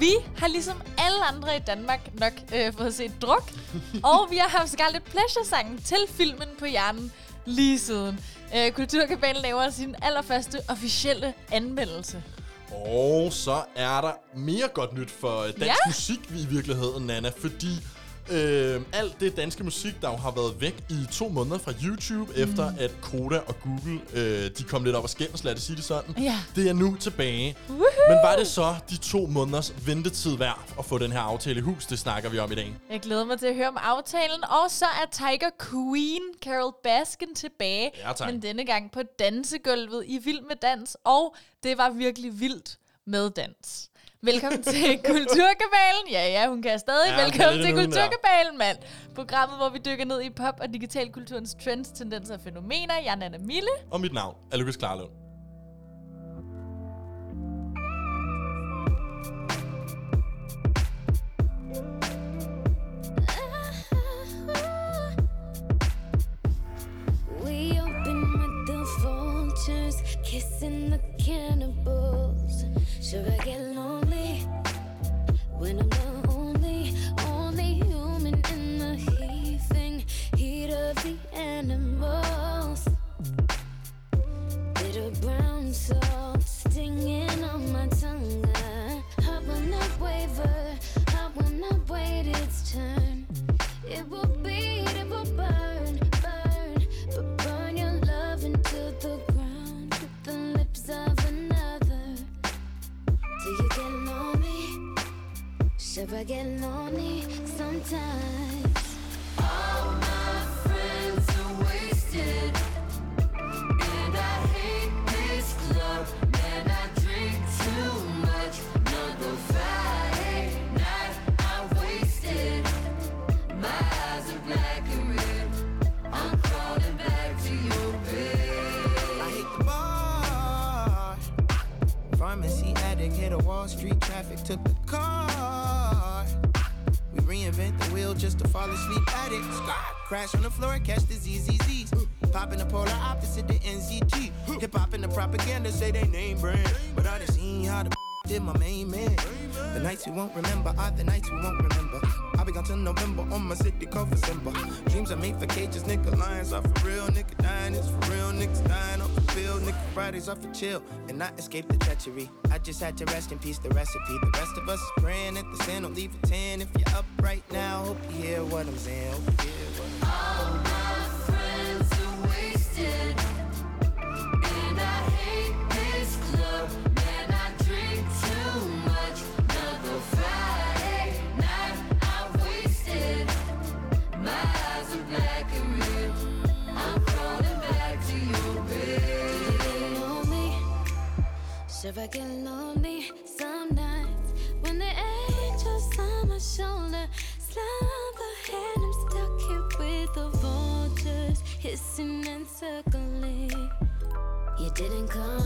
Vi har ligesom alle andre i Danmark nok øh, fået set druk, og vi har haft Scarlet Pleasure-sangen til filmen på hjernen lige siden. Øh, Kulturkabalen laver sin allerførste officielle anmeldelse. Og så er der mere godt nyt for dansk Ja. musik i virkeligheden, Nana, fordi øh, alt det danske musik, der jo har været væk i to måneder fra YouTube, mm. efter at Koda og Google, øh, de kom lidt op og skændes, lad det sige det sådan, Ja. det er nu tilbage. Woohoo! Men var det så de to måneders ventetid værd at få den her aftale i hus? Det snakker vi om i dag. Jeg glæder mig til at høre om aftalen. Og så er Tiger Queen, Carol Baskin, tilbage. Ja, tak. Men denne gang på dansegulvet i Vild med Dans. Og det var virkelig vildt med dans. Velkommen til Kulturkabalen. Ja, ja, hun kan stadig. Ja, Velkommen til. Kulturkabalen, mand. Programmet, hvor vi dykker ned i pop- og digitalkulturens trends, tendenser og fænomener. Jeg er Nana Mille. Og mit navn er Lukas Klarlund. Kissing the cannibals. Should I get lonely I get lonely sometimes? All my friends are wasted. And I hate this club, man. I drink too much. Another Friday night, I'm wasted. My eyes are black and red. I'm crawling back to your bed. I hit the bar. Pharmacy addict, hit a Wall Street traffic, took the car. Wheel just to fall asleep at it. Crash on the floor, catch the ZZZs. Popping the polar opposite the NZT. Hip hop and the propaganda say they name brand. But I done seen how the did my main man. The nights we won't remember are the nights we won't remember. I'll be gone till November on my city called December. Dreams are made for cages, nigga. Lions are for real, nigga. Dying is for real, niggas dying off the field, nigga. Fridays are for chill and not escape the treachery. I just had to rest in peace, the recipe. The rest of us is praying at the sin. Don't leave a 10 if you're up right now. Hope you hear what I'm saying. Hope you hear I get lonely some nights when the angels on my shoulder slumber and I'm stuck here with the vultures hissing and circling. You didn't call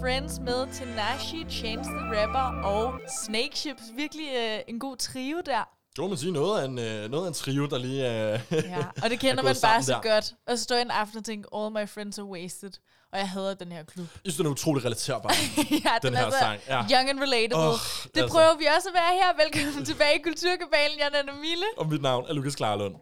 Friends med Tanashi, Chance the Rapper og Snake Chips. Virkelig øh, en god trio der. Det må man sige, noget af en, øh, noget af en trio, der lige er... Ja, og det kender er man bare så der. godt. Og så står jeg en aften og tænker, all my friends are wasted. Og jeg hader den her klub. Jeg synes, den er utrolig relaterbar. ja, Den her er så sang, ja. young and relatable. Åh, det altså. prøver vi også at være her. Velkommen tilbage i Kulturkabalen. Jeg er Nana Mille. Og mit navn er Lukas Klarlund.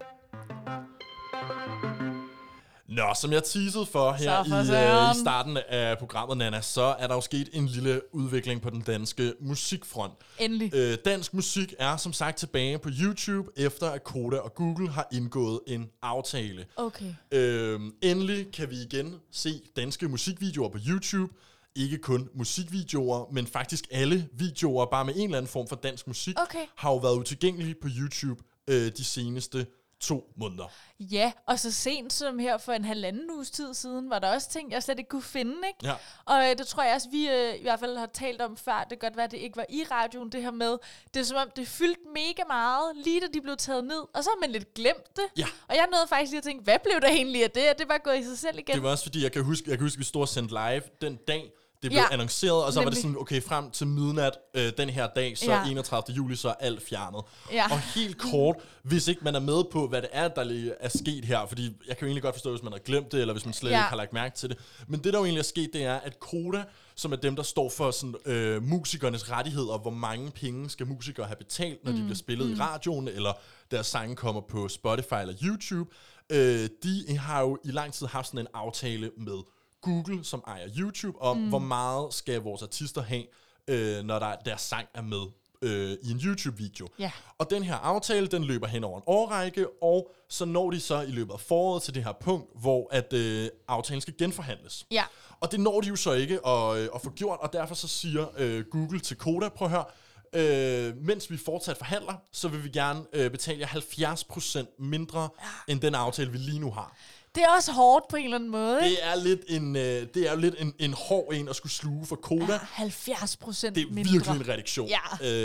Nå, som jeg teasede for her for i, øh, i starten af programmet, Nana, så er der jo sket en lille udvikling på den danske musikfront. Endelig. Øh, dansk musik er som sagt tilbage på YouTube, efter at Koda og Google har indgået en aftale. Okay. Øh, endelig kan vi igen se danske musikvideoer på YouTube. Ikke kun musikvideoer, men faktisk alle videoer, bare med en eller anden form for dansk musik, Okay. har jo været utilgængelige på YouTube øh, de seneste to måneder. Ja, og så sent som her for en halvanden uges tid siden, var der også ting, jeg slet ikke kunne finde, ikke? Ja. Og øh, det tror jeg også, vi øh, i hvert fald har talt om før. Det kan godt være, at det ikke var i radioen, det her med. Det er som om, det fyldte mega meget, lige da de blev taget ned. Og så har man lidt glemt det. Ja. Og jeg nåede faktisk lige at tænke, hvad blev der egentlig af det? Og det var gået i sig selv igen. Det var også fordi, jeg kan huske, jeg kan huske vi stod og sendte live den dag, det blev Ja, annonceret, og så var det nemlig. sådan, okay, frem til midnat øh, den her dag, så Ja. 31. juli, så er alt fjernet. Ja. Og helt kort, hvis ikke man er med på, hvad det er, der lige er sket her, fordi jeg kan jo egentlig godt forstå, hvis man har glemt det, eller hvis man slet Ja. ikke har lagt mærke til det. Men det, der jo egentlig er sket, det er, at Koda, som er dem, der står for sådan, øh, musikernes rettigheder, hvor mange penge skal musikere have betalt, når mm. de bliver spillet mm. i radioen, eller deres sange kommer på Spotify eller YouTube, øh, de har jo i lang tid haft sådan en aftale med Google, som ejer YouTube, om mm. hvor meget skal vores artister have, øh, når der, deres sang er med øh, i en YouTube-video. Ja. Og den her aftale, den løber hen over en årrække, og så når de så i løbet af foråret til det her punkt, hvor at øh, aftalen skal genforhandles. Ja. Og det når de jo så ikke at, øh, at få gjort, og derfor så siger øh, Google til Koda, prøv at høre, øh, mens vi fortsat forhandler, så vil vi gerne øh, betale jer 70% mindre ja. end den aftale, vi lige nu har. Det er også hårdt på en eller anden måde, ikke? Det er lidt en, øh, det er jo lidt en, en hård en at skulle sluge for Koda. Ja, 70 procent Det er mindre. virkelig en reduktion. Ja.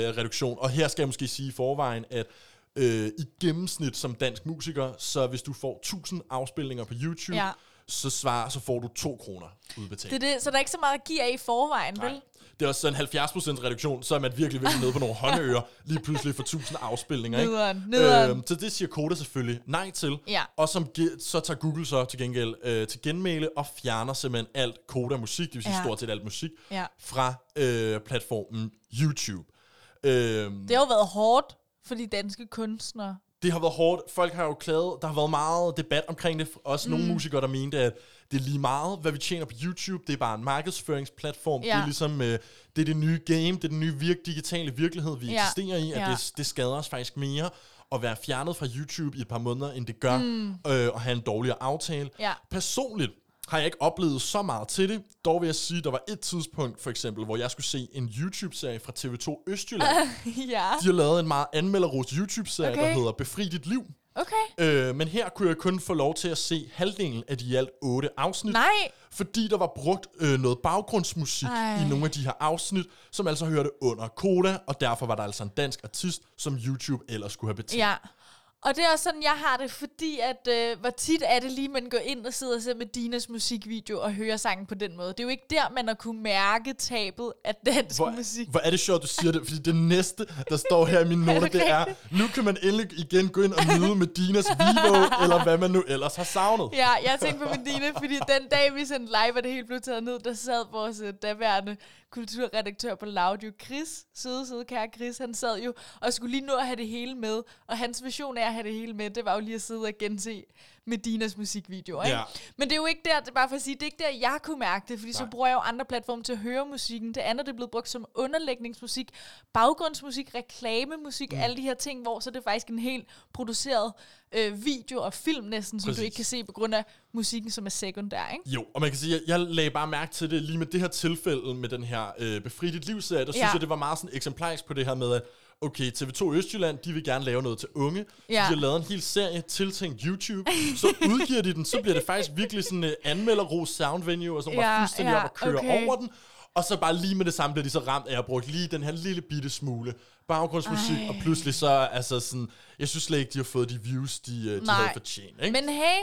Øh, reduktion. Og her skal jeg måske sige i forvejen, at øh, i gennemsnit som dansk musiker, så hvis du får 1000 afspilninger på YouTube, Ja. så, svarer, så får du 2 kroner udbetalt. Det er det, så der er ikke så meget at give af i forvejen, vel? Det er også sådan en 70% reduktion, så er man virkelig virkelig nede på nogle håndører, lige pludselig for 1000 afspilninger. Ikke? Nederen, nederen. Øhm, så det siger Koda selvfølgelig nej til. Ja. Og som så tager Google så til gengæld øh, til genmæle og fjerner simpelthen alt Koda musik, det vil sige Ja. stort set alt musik, Ja. fra øh, platformen YouTube. Øhm, Det har jo været hårdt for de danske kunstnere. Det har været hårdt. Folk har jo klaget. Der har været meget debat omkring det. Også mm. nogle musikere, der mente, at det er lige meget, hvad vi tjener på YouTube. Det er bare en markedsføringsplatform. Ja. Det er ligesom, øh, det er det nye game. Det er den nye virk- digitale virkelighed, vi Ja. eksisterer i. At Ja. det, det skader os faktisk mere at være fjernet fra YouTube i et par måneder, end det gør mm. øh, at have en dårligere aftale. Ja. Personligt har jeg ikke oplevet så meget til det. Dog vil jeg sige, der var et tidspunkt, for eksempel, hvor jeg skulle se en YouTube-serie fra TV2 Østjylland. ja. De har lavet en meget anmelderros YouTube-serie, okay. der hedder Befri dit liv. Okay. Øh, men her kunne jeg kun få lov til at se halvdelen af de i alt otte afsnit. Nej. Fordi der var brugt øh, noget baggrundsmusik Ej. i nogle af de her afsnit, som altså hørte under Koda, og derfor var der altså en dansk artist, som YouTube ellers skulle have betalt. Ja. Og det er også sådan, jeg har det, fordi at, øh, hvor tit er det lige, man går ind og sidder og ser med Dinas musikvideo og hører sangen på den måde. Det er jo ikke der, man har kunne mærke tabet af dansk Hvor, musik. hvor er det sjovt, du siger det, fordi det næste, der står her i mine noter, det er, nu kan man endelig igen gå ind og nyde med Dinas Vivo, eller hvad man nu ellers har savnet. Ja, jeg tænkte på Medina, fordi den dag, vi sendte live, og det hele blev taget ned, der sad vores øh, daværende kulturredaktør på Loud, jo Chris, søde, søde kære Chris, han sad jo og skulle lige nå at have det hele med, og hans vision af at have det hele med, det var jo lige at sidde og gense Medinas musikvideoer, ikke? Ja. Men det er jo ikke der, det er bare for at sige, det er ikke der, jeg kunne mærke det, fordi Nej. så bruger jeg jo andre platforme til at høre musikken. Det andet det er blevet brugt som underlægningsmusik, baggrundsmusik, reklamemusik, mm. alle de her ting, hvor så er det faktisk en helt produceret øh, video og film næsten, som Præcis. du ikke kan se på grund af musikken, som er sekundær, ikke? Jo, og man kan sige, at jeg, jeg lagde bare mærke til det lige med det her tilfælde med den her øh, Befri dit liv-serie. Der synes Ja. jeg, det var meget sådan eksemplarisk på det her med, at okay, TV2 Østjylland, de vil gerne lave noget til unge. Så Ja. de har lavet en hel serie tiltænkt YouTube. Så udgiver de den, så bliver det faktisk virkelig sådan en uh, anmelderros sound venue, og så Ja, fuldstændig ja, op og køre okay. over den. Og så bare lige med det samme bliver de så ramt af, at jeg har brugt lige den her lille bitte smule baggrundsmusik, Ej. og pludselig så, altså sådan, jeg synes slet ikke, de har fået de views, de, øh, de Nej. havde fortjent. Ikke? Men hey,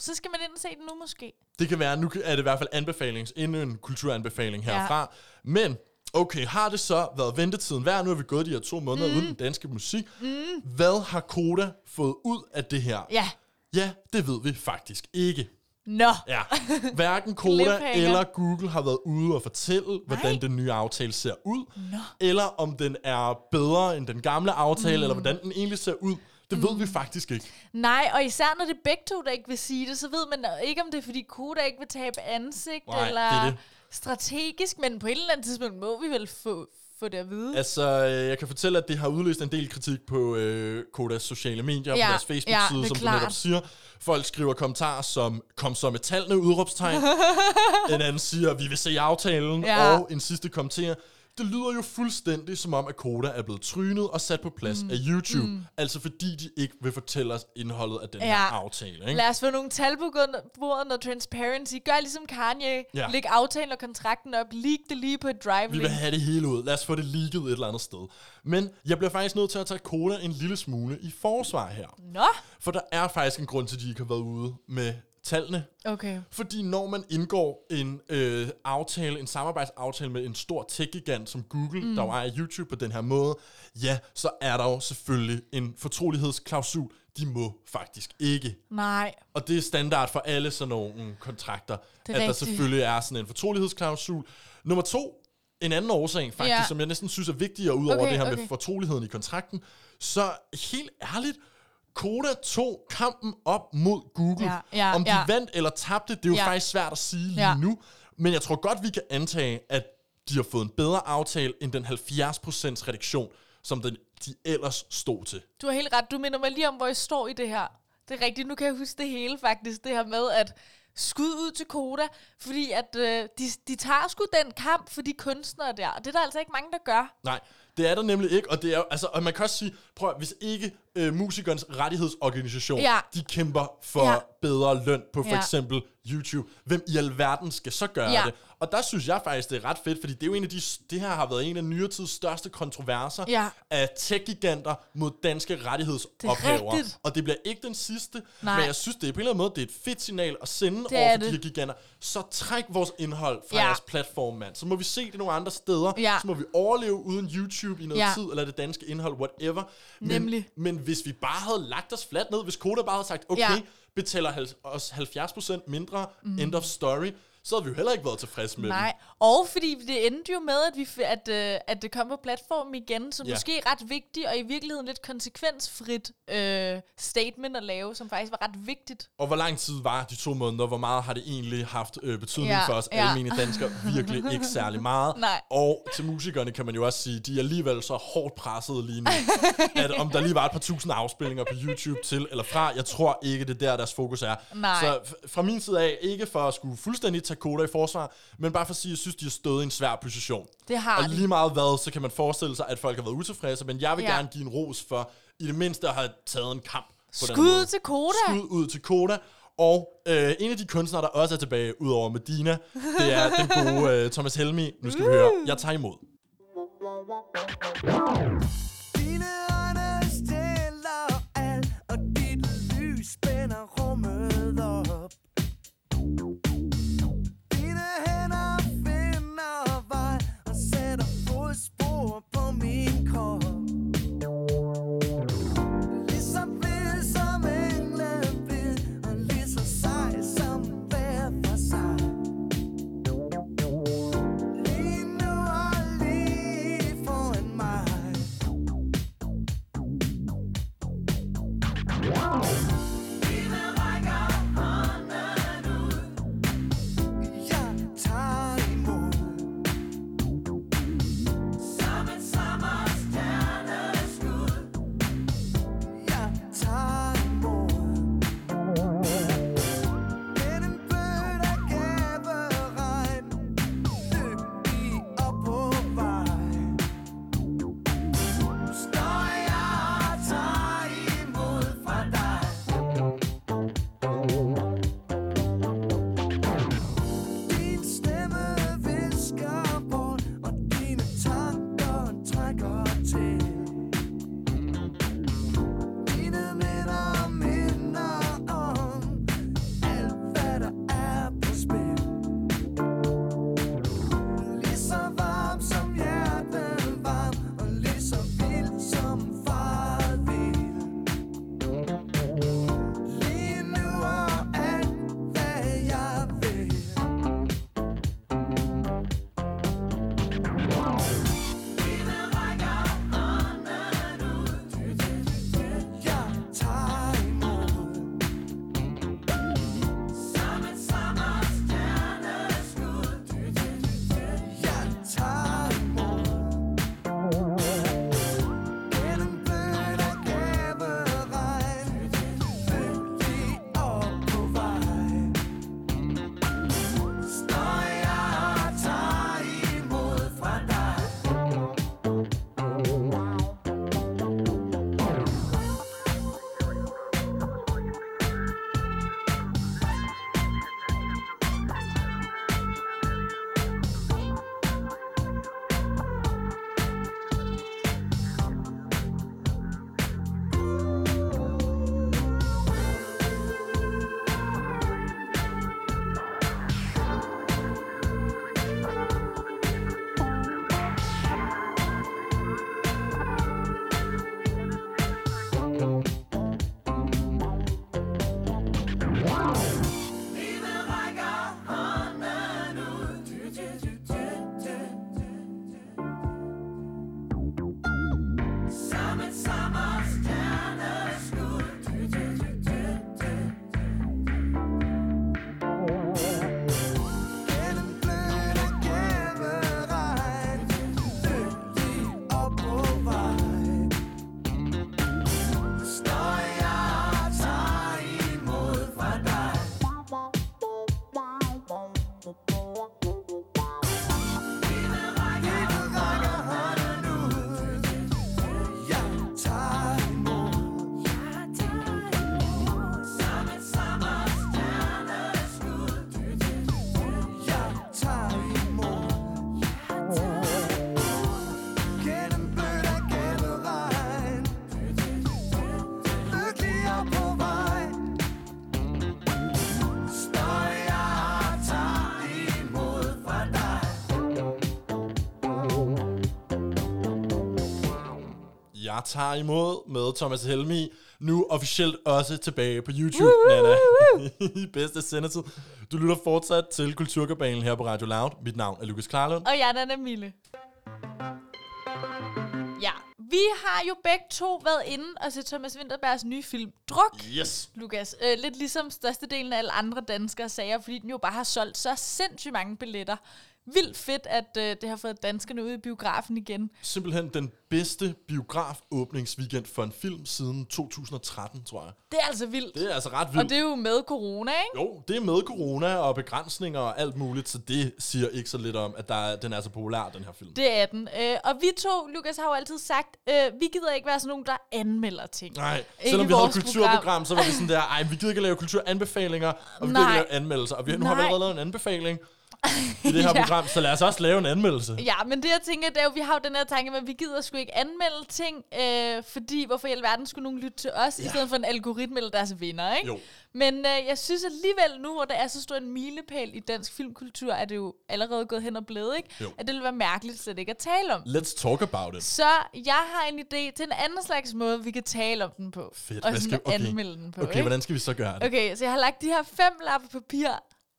så skal man ind og se den nu måske. Det kan være, nu er det i hvert fald anbefalings, endnu en kulturanbefaling herfra. Ja. Men, okay, har det så været ventetiden værd? Nu har vi gået de her to måneder mm. uden den danske musik. Mm. Hvad har Koda fået ud af det her? Ja. Ja, det ved vi faktisk ikke. Nå. Ja, hverken Koda eller Google har været ude og fortælle, hvordan den nye aftale ser ud, Nå. eller om den er bedre end den gamle aftale, mm. eller hvordan den egentlig ser ud. Det ved vi faktisk ikke. Nej, og især når det er begge to, der ikke vil sige det, så ved man ikke, om det er, fordi Koda ikke vil tabe ansigt, Nej, det eller er det. Strategisk, men på et eller andet tidspunkt må vi vel få, få det at vide. Altså, øh, jeg kan fortælle, at det har udløst en del kritik på øh, Kodas sociale medier, Ja, på deres ja, Facebook-side, er som du klart. netop siger. Folk skriver kommentarer som, kom så med tallene, udråbstegn. en anden siger, vi vil se aftalen. Ja. Og en sidste kommentar, det lyder jo fuldstændig som om, at Koda er blevet trynet og sat på plads mm. af YouTube. Mm. Altså fordi de ikke vil fortælle os indholdet af den Ja. her aftale. Ikke? Lad os få nogle tal på bordet, noget transparency. Gør ligesom Kanye. Ja. Læg aftalen og kontrakten op. Leak det lige på et drive Vi vil link. have det hele ud. Lad os få det leaget et eller andet sted. Men jeg bliver faktisk nødt til at tage Koda en lille smule i forsvar her. Nå, For der er faktisk en grund til, at de ikke har været ude med tallene. okay. Fordi når man indgår en øh, aftale, en samarbejdsaftale med en stor tech-gigant som Google, mm. der jo ejer YouTube på den her måde, ja, så er der jo selvfølgelig en fortrolighedsklausul. De må faktisk ikke. Nej. Og det er standard for alle sådan nogle kontrakter, at er der rigtigt. selvfølgelig er sådan en fortrolighedsklausul. Nummer to, en anden årsag faktisk, Ja. som jeg næsten synes er vigtigere ud over Okay, det her med okay. fortroligheden i kontrakten, så helt ærligt, Koda tog kampen op mod Google. Ja, ja, Om de ja. vandt eller tabte, det er jo Ja. faktisk svært at sige lige Ja. nu. Men jeg tror godt, vi kan antage, at de har fået en bedre aftale end den 70% reduktion, som den, de ellers stod til. Du har helt ret. Du minder mig lige om, hvor jeg står i det her. Det er rigtigt. Nu kan jeg huske det hele faktisk. Det her med, at skud ud til Koda, fordi at øh, de, de tager sgu den kamp for de kunstnere der. Og det er der altså ikke mange, der gør. Nej, det er der nemlig ikke, og det er altså, og man kan også sige, prøv hvis ikke øh, musikernes rettighedsorganisation, Ja. de kæmper for Ja. bedre løn på for Ja. eksempel YouTube, hvem i alverden skal så gøre Ja. det? Og der synes jeg faktisk, det er ret fedt, fordi det er jo en af de, det her har været en af nyere tids største kontroverser Ja. af tech-giganter mod danske rettighedsophævere. rigtigt. Og det bliver ikke den sidste, Nej. men jeg synes, det er på en eller anden måde, det er et fedt signal at sende Det over er for de det. her giganter. Så træk vores indhold fra Ja. jeres platform, mand. Så må vi se det nogle andre steder. Ja. Så må vi overleve uden YouTube i noget Ja. tid, eller det danske indhold, whatever. Men, Nemlig. Men hvis vi bare havde lagt os fladt ned, hvis Koda bare havde sagt, okay, Ja. betaler os 70% mindre, mm. end of story, så havde vi jo heller ikke været tilfredse med Nej, og fordi det endte jo med, at, vi, at, øh, at det kom på platformen igen, som Ja. måske er ret vigtigt, og i virkeligheden lidt konsekvensfrit øh, statement at lave, som faktisk var ret vigtigt. Og hvor lang tid var de to måneder? Hvor meget har det egentlig haft øh, betydning Ja, for os ja. almindelige danskere? Virkelig ikke særlig meget. Nej. Og til musikerne kan man jo også sige, de er alligevel så hårdt presset lige nu, at om der lige var et par tusind afspilninger på YouTube til eller fra, jeg tror ikke, det er der, deres fokus er. Nej. Så fra min side af, ikke for at skulle fuldstændig tage Koda i forsvar, men bare for at sige, at jeg synes, de har stået i en svær position. Det har Og de. lige meget hvad, så kan man forestille sig, at folk har været utilfredse, men jeg vil Ja. gerne give en ros for, i det mindste at have taget en kamp på den Skud til Koda. Skud ud til Koda. Og øh, en af de kunstnere, der også er tilbage, ud over Medina, det er den gode øh, Thomas Helmi. Nu skal vi høre, jeg tager imod. Bare tager imod med Thomas Helmi. Nu officielt også tilbage på YouTube, Nana. I bedste sendetid. Du lytter fortsat til Kulturkabalen her på Radio Loud. Mit navn er Lukas Klarlund. Og jeg er Nana Mille. Ja, vi har jo begge to været inde og set Thomas Winterbergs nye film, Druk. Yes. Lukas, øh, lidt ligesom størstedelen af alle andre danskere sager, fordi den jo bare har solgt så sindssygt mange billetter. Vildt fedt, at øh, det har fået danskerne ud i biografen igen. Simpelthen den bedste biograf-åbningsweekend for en film siden 2013, tror jeg. Det er altså vildt. Det er altså ret Og vildt. det er jo med corona, ikke? Jo, det er med corona og begrænsninger og alt muligt, så det siger ikke så lidt om, at der er, den er så populær, den her film. Det er den. Øh, og vi to, Lukas, har jo altid sagt, øh, vi gider ikke være sådan nogen, der anmelder ting. Nej, Ikke selvom vi havde kulturprogram, program. så var vi sådan der, ej, vi gider ikke lave kulturanbefalinger, og vi gider Nej. ikke at lave anmeldelser. Og vi, nu har vi Nej. allerede lavet en anbefaling i det her Ja. program, så lad os også lave en anmeldelse. Ja, men det jeg tænker, det er jo, vi har jo den her tanke med, at vi gider sgu ikke anmelde ting, øh, fordi hvorfor i alverden skulle nogen lytte til os, ja. i stedet for en algoritme eller deres venner, ikke? Jo. Men øh, jeg synes alligevel nu, hvor der er så stor en milepæl i dansk filmkultur, er det jo allerede gået hen og blevet, ikke? Jo. At det ville være mærkeligt slet ikke at tale om. Let's talk about it. Så jeg har en idé til en anden slags måde, vi kan tale om den på. Fedt. Og skal- anmelde den på, Okay, ikke? hvordan skal vi så gøre det? Okay, så jeg har lagt de her fem lapper papir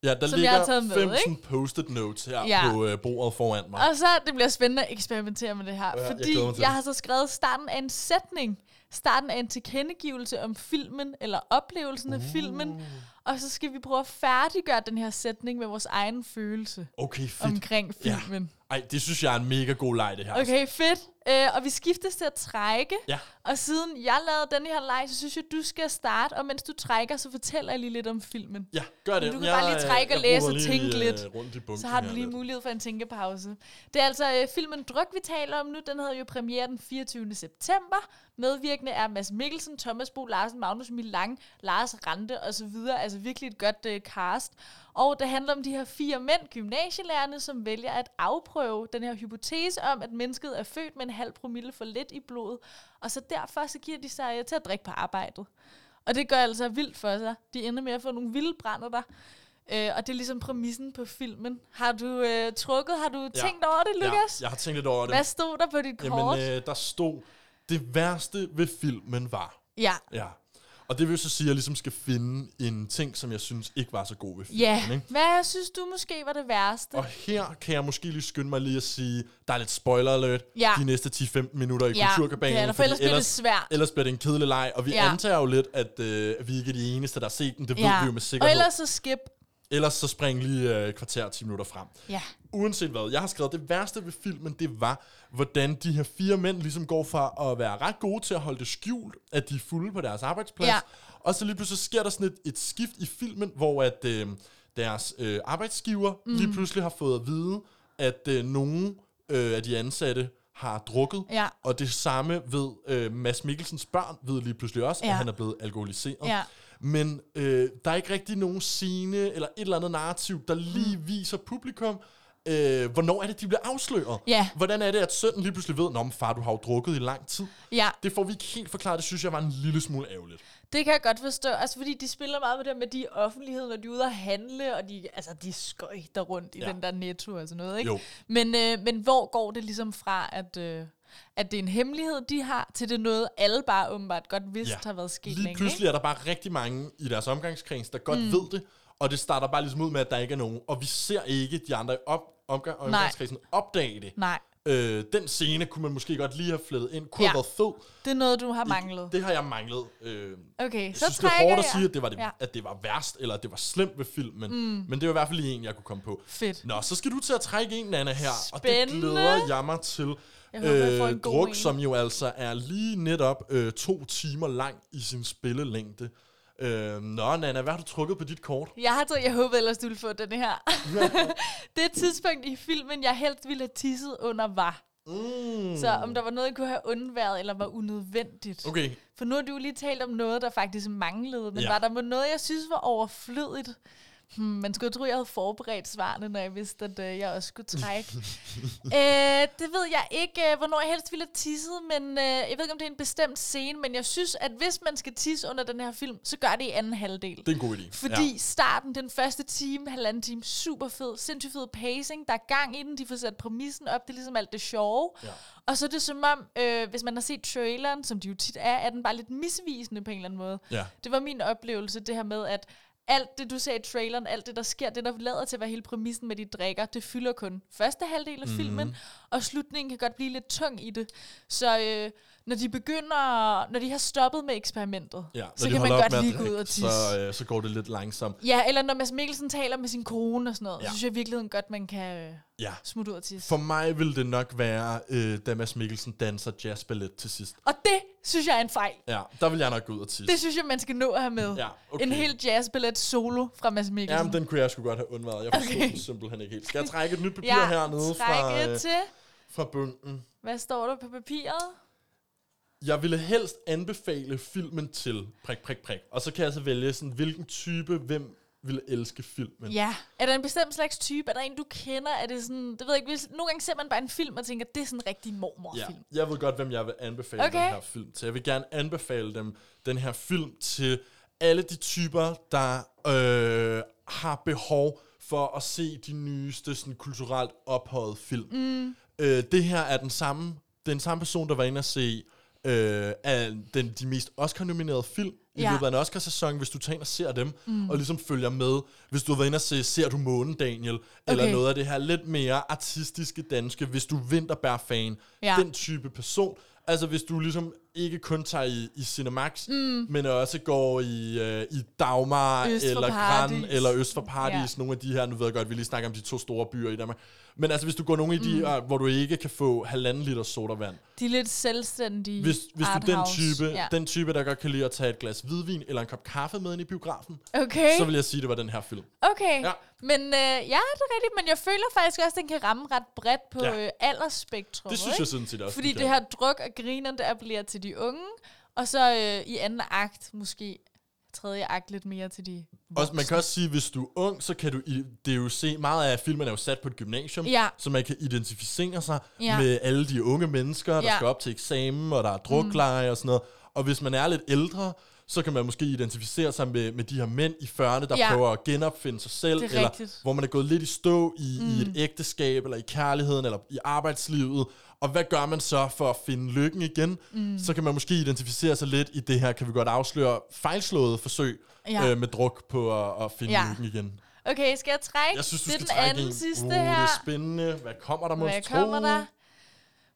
Ja, der Som ligger jeg med, fem ikke? sådan post-it notes her Ja. på øh, bordet foran mig. Og så det bliver spændende at eksperimentere med det her, Ja, fordi jeg, jeg har så skrevet starten af en sætning, starten af en tilkendegivelse om filmen, eller oplevelsen af filmen, og så skal vi prøve at færdiggøre den her sætning med vores egen følelse Okay, fedt. omkring Ja. filmen. Ej, det synes jeg er en mega god leg, det her. Okay, fedt. Øh, og vi skiftes til at trække, Ja. og siden jeg lavede den her leg, så synes jeg, du skal starte, og mens du trækker, så fortæller jeg lige lidt om filmen. Ja, gør det. Du kan bare lige trække og læse og tænke lidt. Rundt i bunken Så har du lige lidt. mulighed for en tænkepause. Det er altså øh, filmen Druk, vi taler om nu. Den havde jo premiere den 24. september. Medvirkende er Mads Mikkelsen, Thomas Bo Larsen, Magnus Milang, Lars Rante osv. Altså virkelig et godt øh, cast. Og det handler om de her fire mænd, gymnasielærerne, som vælger at afprøve den her hypotese om, at mennesket er født med en halv promille for lidt i blodet. Og så derfor så giver de sig øh, til at drikke på arbejdet. Og det gør altså vildt for sig. De ender med at få nogle vilde brænder der. Øh, og det er ligesom præmissen på filmen. Har du øh, trukket, har du Ja. tænkt over det, Lukas? Ja, jeg har tænkt lidt over det. Hvad stod der på dit kort? Jamen, øh, der stod, det værste ved filmen var. ja. Ja. Og det vil så sige, at jeg ligesom skal finde en ting, som jeg synes ikke var så god ved filmen. Ja. Ikke? Hvad synes du måske var det værste? Og her kan jeg måske lige skynde mig lige at sige, der er lidt spoiler alert Ja. de næste 10-15 minutter i Ja, er der, for ellers bliver det svært. Ellers bliver det en kedelig leg, og vi Ja. antager jo lidt, at øh, vi ikke er de eneste, der har set den. Det ved ja. vi jo med Og sikkerhed. ellers så skip. Ellers så spring lige øh, kvarter 10 minutter frem. Ja. Uanset hvad, jeg har skrevet, det værste ved filmen, det var, hvordan de her fire mænd ligesom går fra at være ret gode til at holde det skjult, at de er fulde på deres arbejdsplads, Ja. og så lige pludselig sker der sådan et, et skift i filmen, hvor at øh, deres øh, arbejdsgiver mm. lige pludselig har fået at vide, at øh, nogle øh, af de ansatte har drukket, Ja. og det samme ved øh, Mads Mikkelsens børn, ved lige pludselig også, Ja. at han er blevet alkoholiseret. Ja. Men øh, der er ikke rigtig nogen scene eller et eller andet narrativ, der lige Mm. viser publikum, øh, hvornår er det, de bliver afsløret. Ja. Hvordan er det, at sønnen lige pludselig ved, at far, du har jo drukket i lang tid. Ja, Det får vi ikke helt forklaret. Det synes jeg var en lille smule ærgerligt. det kan jeg godt forstå. Altså, fordi de spiller meget med det med de i offentligheden, når de er ude at handle, og de, altså, de skøjter rundt i Ja. den der netto og sådan noget, ikke? Jo. Men, øh, men hvor går det ligesom fra, at, øh, at det er en hemmelighed, de har, til det noget, alle bare åbenbart godt vidst har været sket Lige længe, pludselig er der bare rigtig mange i deres omgangskreds, der godt mm. ved det, og det starter bare ligesom ud med, at der ikke er nogen. Og vi ser ikke de andre i op, omgang, omgangskredsen opdage det. Nej, Øh, den scene kunne man måske godt lige have flettet ind. Kunne Ja. have været fed. det er noget, du har manglet. Det har jeg manglet. Øh, Okay, Jeg så synes, det er hårdt at sige, at det, var det, Ja. ja. at det var værst, eller at det var slemt ved filmen. Mm. Men det var i hvert fald lige en, jeg kunne komme på. Fedt. Nå, så skal du til at trække en, Nana, her. Og det Spændende. glæder jeg mig til. Øh, Jeg håber, god druk, som jo altså er lige netop øh, to timer lang i sin spillelængde. Øh, nå, Nana, hvad har du trukket på dit kort? Jeg har taget, jeg håbede ellers, du ville få den her. det tidspunkt i filmen, jeg helst ville have tisset under, var. Mm. Så om der var noget, jeg kunne have undværet, eller var unødvendigt. Okay, For nu har du jo lige talt om noget, der faktisk manglede, men Ja. var der noget, jeg synes var overflødigt? Hmm, man skulle tro, jeg havde forberedt svarene, når jeg vidste, at øh, jeg også skulle trække. øh, det ved jeg ikke, øh, hvornår jeg helst ville have tisset, men øh, jeg ved ikke, om det er en bestemt scene, men jeg synes, at hvis man skal tisse under den her film, så gør det i anden halvdel. Det er en god idé. Fordi ja. starten, den første time, halvanden time, super fed, sindssygt fed pacing, der er gang i den, de får sat præmissen op, det er ligesom alt det sjove. Ja. Og så er det som om, øh, hvis man har set traileren, som de jo tit er, er den bare lidt misvisende på en eller anden måde. Ja. Det var min oplevelse, det her med, at alt det, du sagde i traileren, alt det, der sker, det, der lader til at være hele præmissen med de drikker, det fylder kun første halvdel af Mhm. mm. filmen, og slutningen kan godt blive lidt tung i det. Så øh, når de begynder, når de har stoppet med eksperimentet, Ja, så kan man godt lige gå ud og tisse. Så, øh, så går det lidt langsomt. Ja, eller når Mads Mikkelsen taler med sin kone og sådan noget, Ja. så synes jeg i virkeligheden godt, man kan øh, Ja. smutte ud og tisse. For mig vil det nok være, øh, da Mads Mikkelsen danser jazzballet til sidst. Og det synes jeg er en fejl. Ja, der vil jeg nok gå ud og tisse. Det synes jeg, man skal nå at have med. Ja, okay. En helt jazzballet solo fra Mads Mikkelsen. Jamen, den kunne jeg sgu godt have undværet. Jeg forstod Okay. den simpelthen ikke helt. Skal jeg trække et nyt papir ja, hernede fra, øh, til. fra bunken? Hvad står der på papiret? Jeg ville helst anbefale filmen til prik, prik, prik. Og så kan jeg så vælge sådan, hvilken type, hvem ville elske filmen. Ja. Er der en bestemt slags type? Er der en, du kender? Er det sådan, det ved jeg ikke, nogle gange ser man bare en film og tænker, det er sådan en rigtig mormorfilm. Ja, jeg ved godt, hvem jeg vil anbefale Okay. den her film til. Jeg vil gerne anbefale dem den her film til alle de typer, der øh, har behov for at se de nyeste sådan, kulturelt ophøjet film. Mm. Øh, det her er den samme, den samme person, der var inde og se øh, af den, de mest Oscar-nominerede film i Ja. løbet af en Oscar-sæson, hvis du tager ind og ser dem, mm. og ligesom følger med. Hvis du har været inde og se Ser du månen, Daniel? Eller Okay. noget af det her lidt mere artistiske danske, hvis du er vinterbær-fan. Ja. Den type person. Altså hvis du ligesom ikke kun tager i, i Cinemax, mm. men også går i, øh, i Dagmar, eller Gran, eller Øst for Paradis, Ja. nogle af de her, nu ved jeg godt, vi lige snakker om de to store byer i Danmark. Men altså hvis du går nogle af de her, hvor du ikke kan få halvanden liter sodavand, De er lidt selvstændige hvis, hvis du den type, Ja. den type, der godt kan lide at tage et glas hvidvin eller en kop kaffe med ind i biografen, Okay, så vil jeg sige, det var den her film. okay. Ja. Men øh, ja, det er rigtigt, men jeg føler faktisk også, at den kan ramme ret bredt på Ja. øh, aldersspektrum. Det synes ikke? jeg sådan set også. Fordi det her druk og griner, det appellerer til de unge, og så øh, i anden akt, måske tredje akt, lidt mere til de Også, man kan også sige, hvis du er ung, så kan du, i- det er jo se, meget af filmen er jo sat på et gymnasium, Ja. så man kan identificere sig Ja. med alle de unge mennesker, der Ja. skal op til eksamen, og der er drukleje og sådan noget. Og hvis man er lidt ældre, så kan man måske identificere sig med, med de her mænd i 40'erne, der Ja. prøver at genopfinde sig selv, er eller rigtigt. hvor man er gået lidt i stå i, mm. i et ægteskab, eller i kærligheden, eller i arbejdslivet. Og hvad gør man så for at finde lykken igen? Mm. Så kan man måske identificere sig lidt i det her, kan vi godt afsløre, fejlslåede forsøg Ja. øh, med druk på at, at finde Ja. lykken igen. Okay, skal jeg trække? Jeg synes, du det skal den trække anden en. sidste uh, her. Det er spændende. Hvad kommer der, må Hvad tro? kommer der?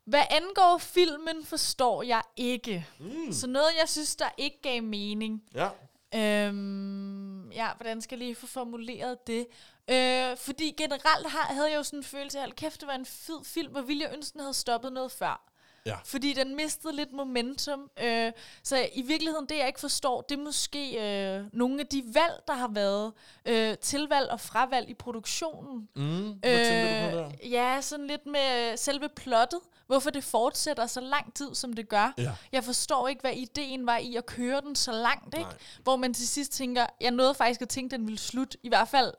Hvad angår filmen, forstår jeg ikke. Mm. Så noget, jeg synes, der ikke gav mening. Ja. Øhm, ja, hvordan skal jeg lige få formuleret det? Øh, fordi generelt har, havde jeg jo sådan en følelse af, at kæft, det var en fed film, og ville jeg ønske, den havde stoppet noget før. Ja. Fordi den mistede lidt momentum. Øh, så i virkeligheden, det jeg ikke forstår, det er måske øh, nogle af de valg, der har været. Øh, tilvalg og fravalg i produktionen. Mm, hvad tænker du på der? Ja, sådan lidt med øh, selve plottet. Hvorfor det fortsætter så lang tid, som det gør. Ja. Jeg forstår ikke, hvad ideen var i at køre den så langt, ikke? Nej. Hvor man til sidst tænker, jeg nåede faktisk at tænke, at den ville slutte i hvert fald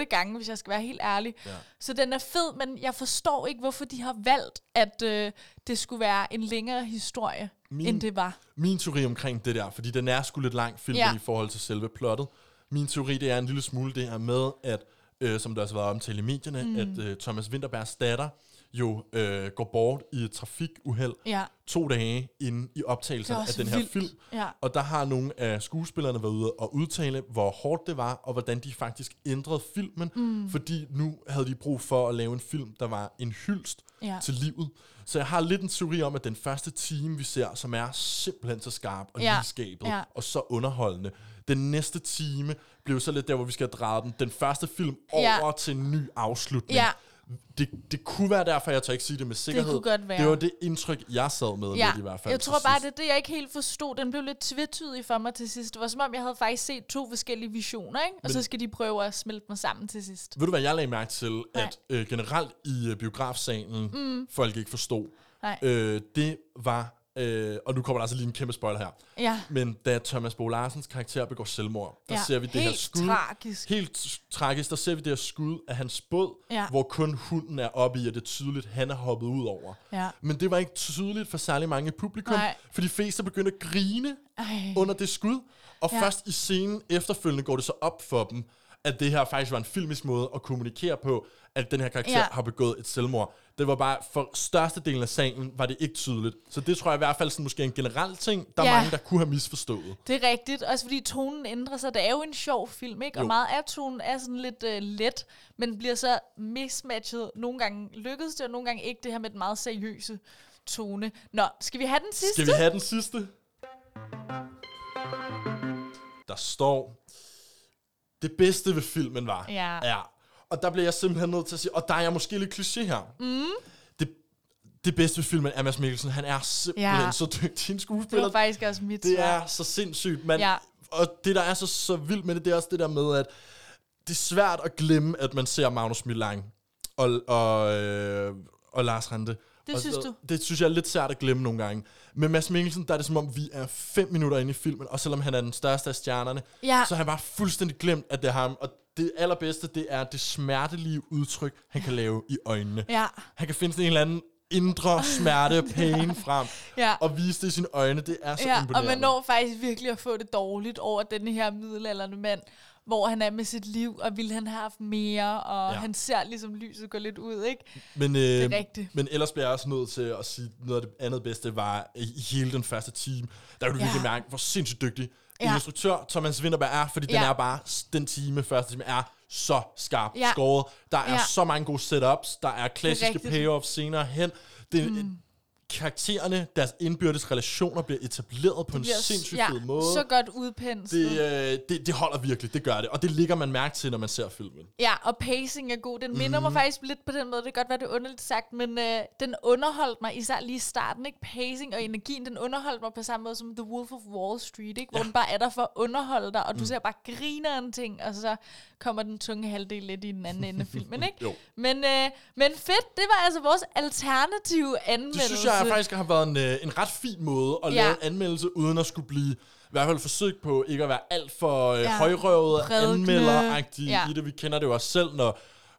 5-8 gange, hvis jeg skal være helt ærlig. Ja. Så den er fed, men jeg forstår ikke, hvorfor de har valgt, at øh, det skulle være en længere historie, Min- end det var. Min teori omkring det der, fordi den er sgu lidt lang filmen Ja. i forhold til selve plottet. Min teori, det er en lille smule det her med, at, øh, som der også har været omtalt i medierne, mm. at øh, Thomas Winterbergs datter jo øh, går bort i et trafikuheld Ja. to dage inde i optagelserne er af den her vildt. film. Ja. Og der har nogle af skuespillerne været ude og udtale, hvor hårdt det var, og hvordan de faktisk ændrede filmen, mm. fordi nu havde de brug for at lave en film, der var en hyldst Ja. til livet. Så jeg har lidt en teori om, at den første time, vi ser, som er simpelthen så skarp og Ja. ja. skabet, Ja. og så underholdende, den næste time blev så lidt der, hvor vi skal dreje den, den første film over Ja. til en ny afslutning. Ja. Det, det kunne være derfor, jeg tør ikke sige det med sikkerhed. kunne godt være. Det var det indtryk, jeg sad med Ja, lidt i hvert fald. jeg tror bare, det er det, jeg ikke helt forstod. Den blev lidt tvetydig for mig til sidst. Det var som om, jeg havde faktisk set to forskellige visioner, ikke? Og Men- så skal de prøve at smelte mig sammen til sidst. Ved du, hvad jeg lagde mærke til, Nej. at øh, generelt i øh, biografsalen, mm. folk ikke forstod, Nej. øh, det var øh, og nu kommer der altså lige en kæmpe spoiler her, Ja. men da Thomas Bo Larsens karakter begår selvmord, der Ja, ser vi det her helt skud. tragisk. Helt tragisk. Der ser vi det her skud af hans båd, Ja. hvor kun hunden er oppe i, og det er tydeligt, han er hoppet ud over. Ja. Men det var ikke tydeligt for særlig mange i publikum, Nej. for de fleste begyndte at grine Ej. under det skud, og ja. først i scenen efterfølgende går det så op for dem, at det her faktisk var en filmisk måde at kommunikere på, at den her karakter Ja. har begået et selvmord. Det var bare, for størstedelen af salen var det ikke tydeligt. Så det tror jeg i hvert fald sådan måske en generel ting, der er Ja. mange, der kunne have misforstået. Det er rigtigt, også fordi tonen ændrer sig. Det er jo en sjov film, ikke? Og Jo. meget af tonen er sådan lidt øh, let, men bliver så mismatchet. Nogle gange lykkedes det, og nogle gange ikke det her med den meget seriøse tone. Nå, skal vi have den sidste? Skal vi have den sidste? Der står, det bedste ved filmen var. Ja. ja. Og der bliver jeg simpelthen nødt til at sige, og der er jeg måske lidt kliché her. Mm. Det, det bedste ved filmen er Mads Mikkelsen. Han er simpelthen Ja. så dygtig en Det skuespiller. var faktisk også mit Det svar. er så sindssygt. Man, ja. Og det, der er så, så vildt med det, det er også det der med, at det er svært at glemme, at man ser Magnus Milang og, og, øh, og Lars Rente. Det og, synes og du? Det synes jeg er lidt svært at glemme nogle gange. Med Mads Mikkelsen, der er det som om, vi er fem minutter inde i filmen, og selvom han er den største af stjernerne, Ja. så har han bare fuldstændig glemt, at det er ham. Og det allerbedste, det er det smertelige udtryk, han kan lave i øjnene. Ja. Han kan finde sådan en eller anden indre smerte, pain frem, Ja. og vise det i sine øjne. Det er så Ja, og imponerende. man når faktisk virkelig at få det dårligt over den her middelalderne mand, hvor han er med sit liv, og ville han have haft mere, og ja. Han ser ligesom lyset gå lidt ud, ikke? Men, øh, Det er rigtigt. men ellers bliver jeg også nødt til at sige, noget af det andet bedste var i hele den første time. Der kunne du Ja. virkelig mærke, hvor sindssygt dygtig Ja. instruktør Thomas Winterberg er, fordi Ja. den er bare, den time, første time, er så skarp Ja. skåret. Der er Ja. så mange gode setups, der er klassiske payoffs senere hen. Det, mm. Karaktererne, deres indbyrdes relationer bliver etableret på en Bliver- sindssygt ja, fed måde. så godt udpenslet. det, øh, det, det holder virkelig, det gør det. Og det ligger man mærke til, når man ser filmen. Ja, og pacing er god. Den minder Mhm. mig faktisk lidt på den måde. Det kan godt være, det er underligt sagt, men øh, den underholdt mig, især lige i starten. Ikke? Pacing og energien, den underholdt mig på samme måde som The Wolf of Wall Street, ikke? hvor den bare er der for at underholde dig, og du Mm. ser bare griner en ting, og så kommer den tunge halvdel lidt i den anden ende af filmen. Ikke? Jo. Men, øh, men fedt, det var altså vores alternative anmeldelse. Det synes jeg faktisk har været en, øh, en ret fin måde at Ja. lave en anmeldelse, uden at skulle blive i hvert fald forsøgt på ikke at være alt for øh, Ja, højrøvet anmelderagtig ja. i det. Vi kender det jo også selv, når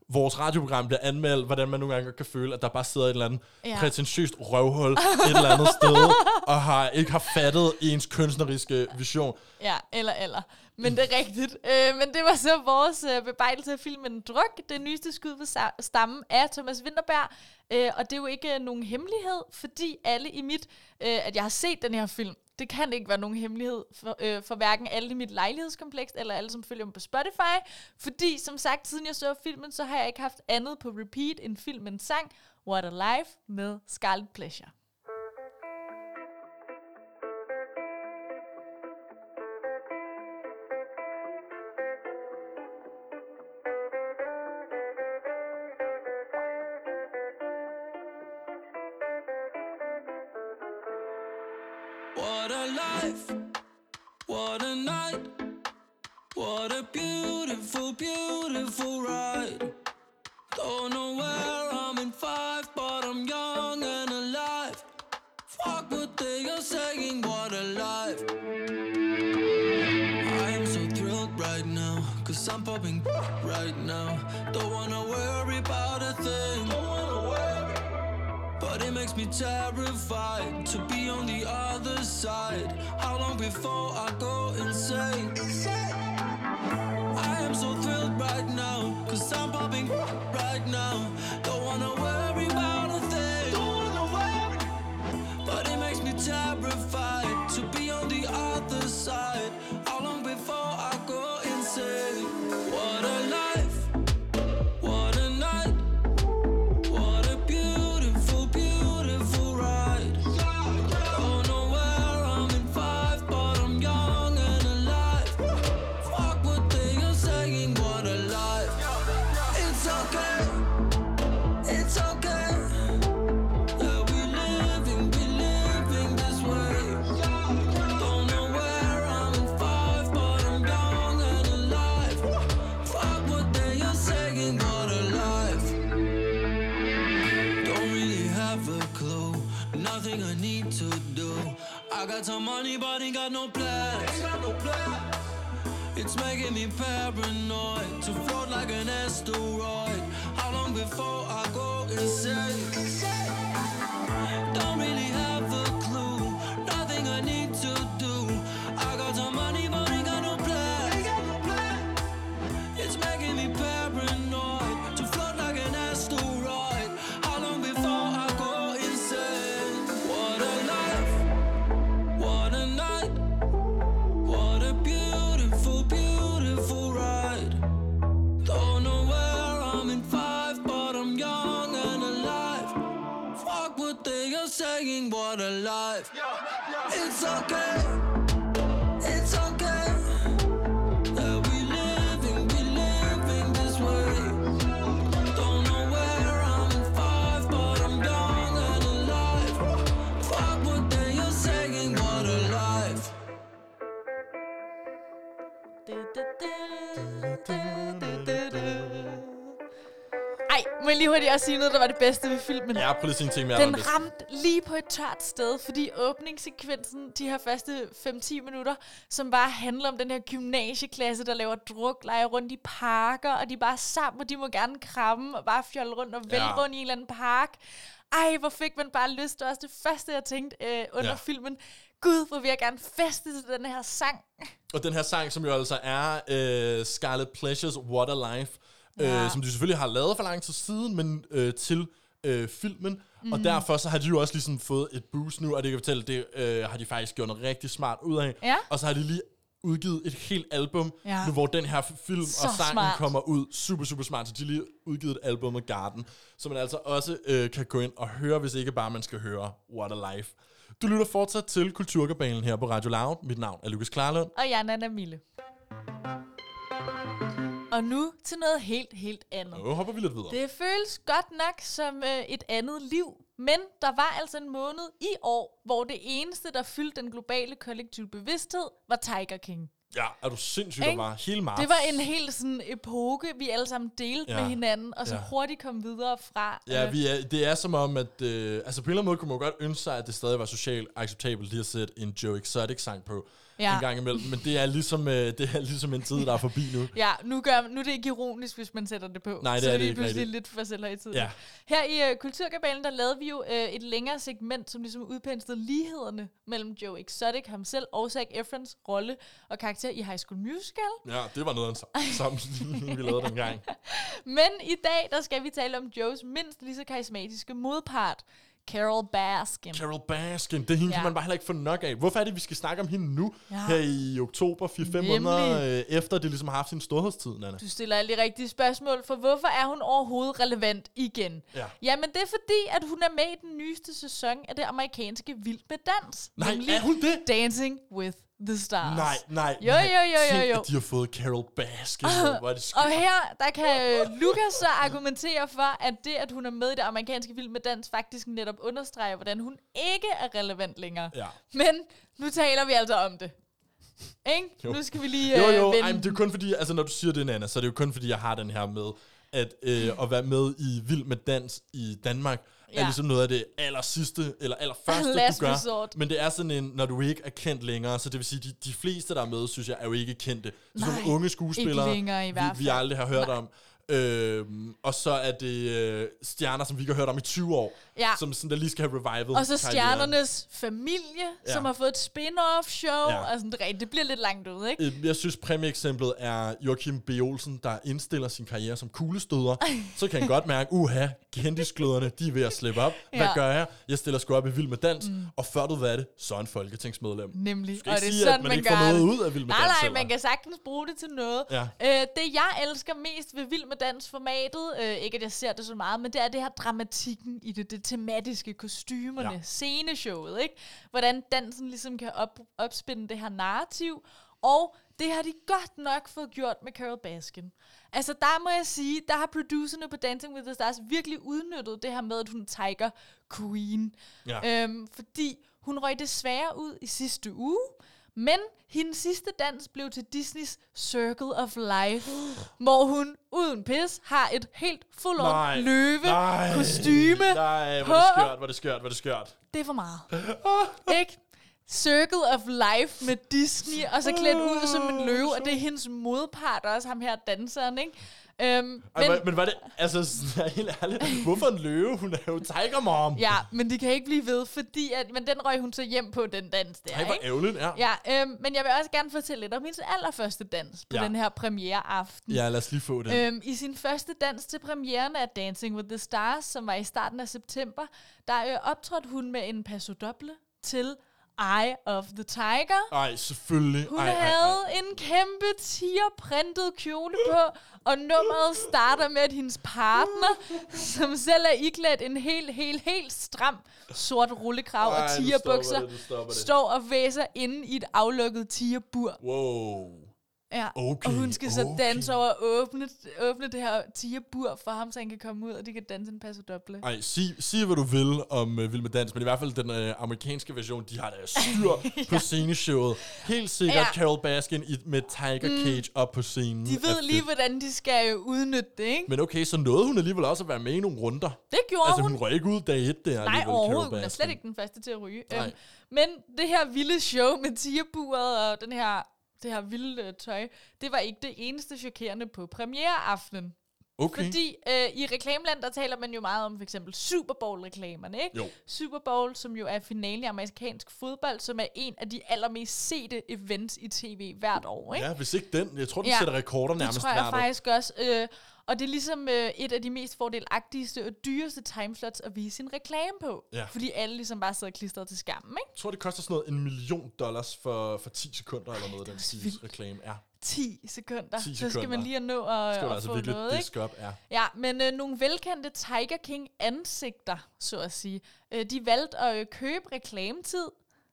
vores radioprogram bliver anmeldt, hvordan man nogle gange kan føle, at der bare sidder et eller andet Ja. prætentiøst røvhul et eller andet sted, og har ikke har fattet ens kunstneriske vision. Ja, eller, eller. Men det er rigtigt. Øh, men det var så vores øh, bebejdelse af filmen Druk. Det nyeste skud ved stammen af Thomas Winterberg. Øh, og det er jo ikke øh, nogen hemmelighed, fordi alle i mit, øh, at jeg har set den her film, det kan ikke være nogen hemmelighed for, øh, for hverken alle i mit lejlighedskompleks, eller alle, som følger mig på Spotify. Fordi, som sagt, siden jeg så filmen, så har jeg ikke haft andet på repeat end filmens sang, What a Life med Scarlet Pleasure. Money, but ain't got no plans. It's making me paranoid to float like an asteroid. How long before I go insane? que hurtigt også sige noget, der var det bedste ved filmen? Ja, prøv lige at sige en ting mere. Den ramte lige på et tørt sted, fordi åbningssekvensen, de her første 5-10 minutter, som bare handler om den her gymnasieklasse, der laver drukleje rundt i parker, og de er bare sammen, og de må gerne kramme og bare fjolle rundt og vælte Ja. rundt i en eller anden park. Ej, hvor fik man bare lyst. Det var også det første, jeg tænkte øh, under ja. filmen. Gud, hvor vil jeg gerne feste til den her sang. Og den her sang, som jo altså er øh, Scarlet Pleasures What a Life, ja. Øh, som de selvfølgelig har lavet for lang tid siden, men øh, til øh, filmen. Mm. Og derfor så har de jo også ligesom fået et boost nu, og det kan jeg fortælle, det øh, har de faktisk gjort noget rigtig smart ud af. Ja. Og så har de lige udgivet et helt album, Ja. nu hvor den her film Så og sangen smart. kommer ud. Super, super smart. Så de lige udgivet et album med Garden, som man altså også øh, kan gå ind og høre, hvis ikke bare man skal høre What a Life. Du lytter fortsat til Kulturkabalen her på Radio Loud. Mit navn er Lukas Klarlund. Og jeg er Nana Mille. Og nu til noget helt, helt andet. Nu hopper vi lidt videre. Det føles godt nok som øh, et andet liv, men der var altså en måned i år, hvor det eneste, der fyldte den globale kollektive bevidsthed, var Tiger King. Ja, er du sindssygt, der var hele marts. Det var en helt sådan epoke, vi alle sammen delte Ja. med hinanden, og så Ja. hurtigt kom videre fra. Ja, øh, vi er, det er som om, at... Øh, altså på en eller anden måde kunne man godt ønske sig, at det stadig var socialt acceptabelt lige at sætte en Joe Exotic-sang på Ja. en gang imellem. Men det er, ligesom, øh, det er ligesom en tid, der er forbi nu. Ja, nu, gør, nu er det ikke ironisk, hvis man sætter det på. Nej, det så er det vi ikke pludselig rigtigt. lidt for selv i tiden. Ja. Her i uh, Kulturkabalen, der lavede vi jo uh, et længere segment, som ligesom udpenslede lighederne mellem Joe Exotic, ham selv, og Zac Efrons rolle og karakter i High School Musical. Ja, det var noget af en sam- sammenligning, vi lavede dengang. Men i dag, der skal vi tale om Joes mindst lige så karismatiske modpart, Carol Baskin. Carol Baskin, det er hende, ja. Man bare heller ikke få nok af. Hvorfor er det, vi skal snakke om hende nu, ja. Her i oktober, 4-5 Nemlig. måneder øh, efter det ligesom har haft sin storhedstid, Nana? Du stiller alle de rigtige spørgsmål, for hvorfor er hun overhovedet relevant igen? Ja. Jamen, det er fordi, at hun er med i den nyeste sæson af det amerikanske Vild med Dans. Nej, er hun det? Dancing with the Stars. Nej, nej, Jo, nej. jo, jo, jo, Tænk, jo. at de har fået Carol Baskin. Hvor det. Og her, der kan øh, Lukas så argumentere for, at det, at hun er med i det amerikanske Vild med Dans, faktisk netop understreger, hvordan hun ikke er relevant længere. Ja. Men nu taler vi altså om det. Ikke? Nu skal vi lige Jo, øh, jo, vende. ej, men det er kun fordi, altså når du siger det, Nana, så er det jo kun fordi, jeg har den her med, at, øh, at være med i Vild med Dans i Danmark, ja. er ligesom noget af det aller sidste, eller aller første, Last du gør. resort. Men det er sådan en, når du ikke er kendt længere, så det vil sige, de, de fleste, der er med, synes jeg, er jo ikke kendte. Det er sådan Nej, nogle unge skuespillere, længere i hvert vi, vi fald. aldrig har hørt om. Øhm, og så er det øh, stjerner, som vi ikke har hørt om i 20 år, Ja. som sådan, der lige skal have revival. Og så stjernernes familie, Ja. som har fået et spin-off show. Ja. Ja. Altså, det, det bliver lidt langt ud, ikke? Øh, Jeg synes, præmieeksemplet er Joachim B. Olsen, der indstiller sin karriere som kuglestøder. Så kan han godt mærke, uha, kendisgløderne, de er ved at slippe op. Hvad Ja. gør jeg? Jeg stiller sgu op i Vild med Dans, mm. og før du ved det, så er en folketingsmedlem. Nemlig. skal ikke sige, at man ikke får noget ud af Vild med nej, Dans Nej, heller. man kan sagtens bruge det til noget. Ja. Øh, det, jeg elsker mest ved Vild med Dans-formatet, øh, ikke at jeg ser det så meget, men det er det her dramatikken i det, det tematiske, kostymerne, Ja. sceneshowet, ikke? Hvordan dansen ligesom kan op, opspænde det her narrativ, og det har de godt nok fået gjort med Carol Baskin. Altså, der må jeg sige, der har producerne på Dancing with the Stars virkelig udnyttet det her med, at hun er Tiger Queen. Ja. Øhm, fordi hun røg desværre ud i sidste uge, men hendes sidste dans blev til Disneys Circle of Life, hvor hun uden pis har et helt fuld on løve nej, kostyme Nej, hvor er det skørt, hvor er det skørt, hvor er det skørt. Det er for meget. Ikke? Circle of Life med Disney, og så klædt ud som en løve, og det er hendes modpart også, ham her danseren, ikke? Øhm, Ej, men, men, var det, altså, sådan, helt ærligt, hvorfor en løve? Hun er jo Tiger Mom. ja, men de kan ikke blive ved, fordi at, men den røg hun så hjem på, den dans der, Ej, hvor ikke? ærgerligt, ja. Ja, øhm, men jeg vil også gerne fortælle lidt om hendes allerførste dans på Ja. den her premiere aften. Ja, lad os lige få det. Øhm, I sin første dans til premieren af Dancing with the Stars, som var i starten af september, der øh, optrådte hun med en paso doble til Eye of the Tiger. Ej, selvfølgelig. Hun ej, ej, ej. havde en kæmpe tigerprintet kjole på, og nummeret starter med, at hendes partner, som selv er iklædt en helt, helt, helt stram sort rullekrav Ej, og tigerbukser, det, står og væser inde i et aflukket tigerbur. Wow. Ja, Okay, og hun skal så okay. danse over at åbne, åbne det her tigerbur for ham, så han kan komme ud, og de kan danse en paso doble. Ej, sig, sig hvad du vil om uh, Vild med Dans, men i hvert fald den uh, amerikanske version, de har da styr ja. på sceneshowet. Helt sikkert Ja. Carol Baskin i, med Tiger Cage op på scenen. De ved lige, fedt. hvordan de skal øh, udnytte det, ikke? Men okay, så nåede hun alligevel også at være med i nogle runder. Det gjorde Altså, hun. hun røg ikke ud dag et der. Nej, overhovedet. Hun er slet ikke den første til at ryge. Nej. Øhm, men det her vilde show med tigerburet og den her, det her vilde øh, tøj, det var ikke det eneste chokerende på premiereaftenen. Okay. Fordi øh, i reklameland, der taler man jo meget om for eksempel Super Bowl-reklamerne, ikke? Jo. Super Bowl, som jo er finalen i amerikansk fodbold, som er en af de allermest sete events i tv hvert år, ikke? Ja, hvis ikke den. Jeg tror, den Ja, sætter rekorder nærmest Det tror jeg år. faktisk også. Øh, og det er ligesom øh, et af de mest fordelagtigste og dyreste timeslots at vise sin reklame på. Ja. Fordi alle ligesom bare sidder klistret til skærmen, ikke? Jeg tror, det koster sådan noget en million dollars for, for 10 sekunder eller noget, den stil reklame er. 10 sekunder. 10 Så skal sekunder. man lige at nå at, Skal at altså få virkelig noget, ikke? op, ja. Ja, men øh, nogle velkendte Tiger King ansigter, så at sige, øh, de valgte at øh, købe reklametid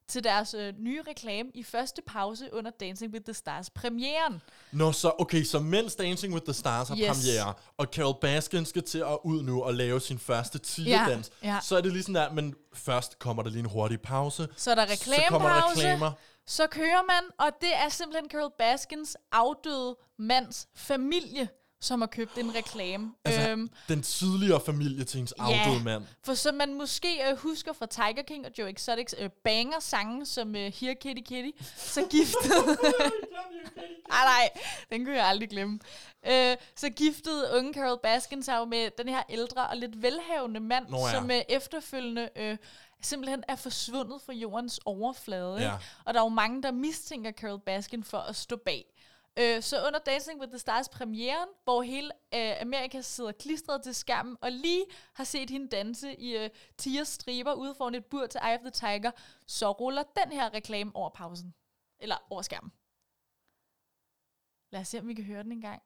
til deres øh, nye reklame i første pause under Dancing with the Stars premieren. Nå, så okay, så mens Dancing with the Stars har Yes. premiere, og Carol Baskin skal til at ud nu og lave sin første tigerdans, Ja, ja. så er det lige sådan der, men først kommer der lige en hurtig pause. Så er der Så kommer der reklamepause. reklamer. Så kører man, og det er simpelthen Carol Baskins afdøde mands familie, som har købt en reklame. Altså, øhm, den tidligere familie til hendes afdøde mand. for som man måske øh, husker fra Tiger King og Joe Exotics øh, banger-sange, som øh, Here Kitty Kitty, så giftede... Ej, nej, den kunne jeg aldrig glemme. Øh, så giftede unge Carol Baskin sig jo med den her ældre og lidt velhavende mand, Nå ja. som øh, efterfølgende øh, simpelthen er forsvundet fra jordens overflade. Ikke? Ja. Og der er jo mange, der mistænker Carol Baskin for at stå bag. Øh, så under Dancing with the Stars premieren, hvor hele øh, Amerika sidder klistret til skærmen, og lige har set hende danse i øh, tiger striber ude foran et bur til Eye of the Tiger, så ruller den her reklame over pausen. Eller over skærmen. Lad os se, om vi kan høre den en gang.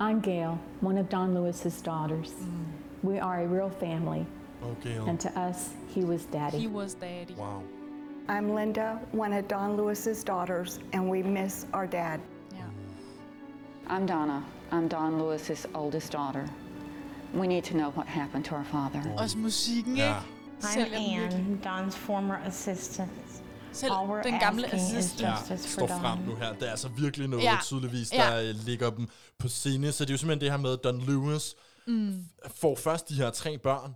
I'm Gail, one of Don Lewis's daughters. We are a real family, Okay, and to us, he was daddy. He was daddy. wow. I'm Linda, one of Don Lewis's daughters, and we miss our dad. Ja. I'm Donna. I'm Don Lewis's oldest daughter. We need to know what happened to our father. Også musikken, Ja. ikke? I'm Anne, Don's former assistant. selv All we're den gamle assistant. Ja, står frem nu her. Det er altså virkelig noget, Ja. tydeligvis, der ja. ligger dem på scene. Så det er jo simpelthen det her med, at Don Lewis mm. får først de her tre børn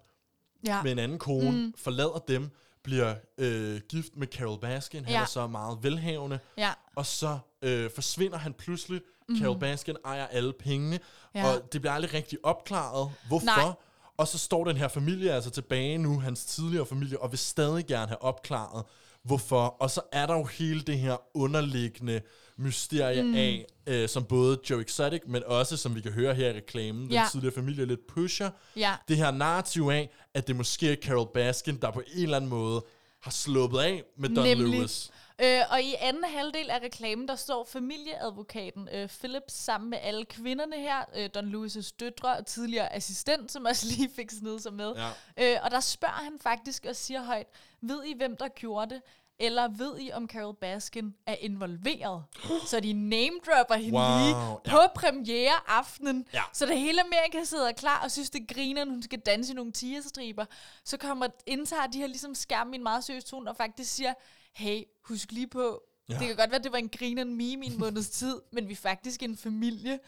Ja. med en anden kone, mm. forlader dem, bliver øh, gift med Carol Baskin. Han Ja. er så meget velhavende. Ja. Og så øh, forsvinder han pludselig. Mm. Carol Baskin ejer alle pengene. Ja. Og det bliver aldrig rigtig opklaret. Hvorfor? Nej. Og så står den her familie altså tilbage nu, hans tidligere familie, og vil stadig gerne have opklaret, hvorfor. Og så er der jo hele det her underliggende mysterie mm. af, øh, som både Joe Exotic, men også, som vi kan høre her i reklamen, den Ja. tidligere familie lidt pusher. Ja. Det her narrativ af, at det måske er Carol Baskin, der på en eller anden måde har sluppet af med Don Nemlig. Lewis. Øh, og i anden halvdel af reklamen, der står familieadvokaten øh, Phillips sammen med alle kvinderne her, øh, Don Lewis' døtre og tidligere assistent, som også lige fik snedet sig med. Ja. Øh, og der spørger han faktisk og siger højt, ved I, hvem der gjorde det? Eller ved I, om Carol Baskin er involveret? Så de name-dropper hende Wow, lige ja. på premiereaftenen. Ja. Så det hele Amerika sidder klar og synes, det griner, hun skal danse i nogle tigerstriber. Så kommer, indtager de her ligesom skærmen i en meget seriøs tone og faktisk siger, hey, husk lige på, ja. Ja. det kan godt være, det var en griner meme i en måneds tid, men vi er faktisk en familie,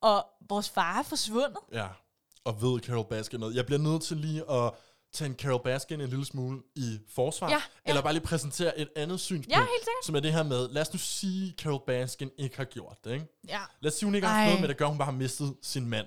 og vores far er forsvundet. Ja, og ved Carol Baskin noget. Jeg bliver nødt til lige at tage en Carol Baskin en lille smule i forsvar, Ja, ja. eller bare lige præsentere et andet synspunkt, Ja, helt sikkert. som er det her med, lad os nu sige, Carol Baskin ikke har gjort det, ikke? Ja. Lad os sige, hun ikke har haft noget med det at gøre, hun bare har mistet sin mand.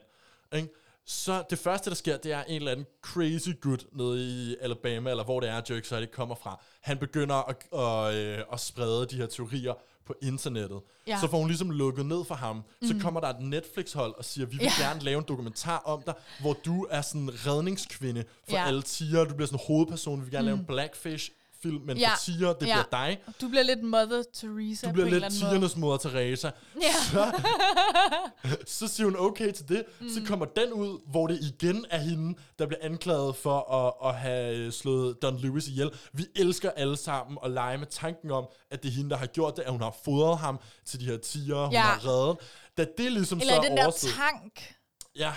Ikke? Så det første, der sker, det er en eller anden crazy good nede i Alabama, eller hvor det er, Joe Exotic kommer fra. Han begynder at, at, øh, at sprede de her teorier på internettet. Ja. Så får hun ligesom lukket ned for ham. Så Mm. kommer der et Netflix-hold og siger, vi vil Ja. gerne lave en dokumentar om dig, hvor du er sådan en redningskvinde for Ja. alle tiger. Du bliver sådan en hovedperson. Vi vil gerne lave Mm. en blackfish film, men Ja. for tiger, det Ja. bliver dig. Du bliver lidt Mother Teresa Du bliver lidt tigernes moder Teresa. Ja. Så, så siger hun okay til det. Mm. Så kommer den ud, hvor det igen er hende, der bliver anklaget for at, at have slået Don Lewis ihjel. Vi elsker alle sammen at lege med tanken om, at det er hende, der har gjort det, at hun har fodret ham til de her tiger, hun Ja. har reddet. Da det ligesom Eller så den er der overstået- tank. Ja.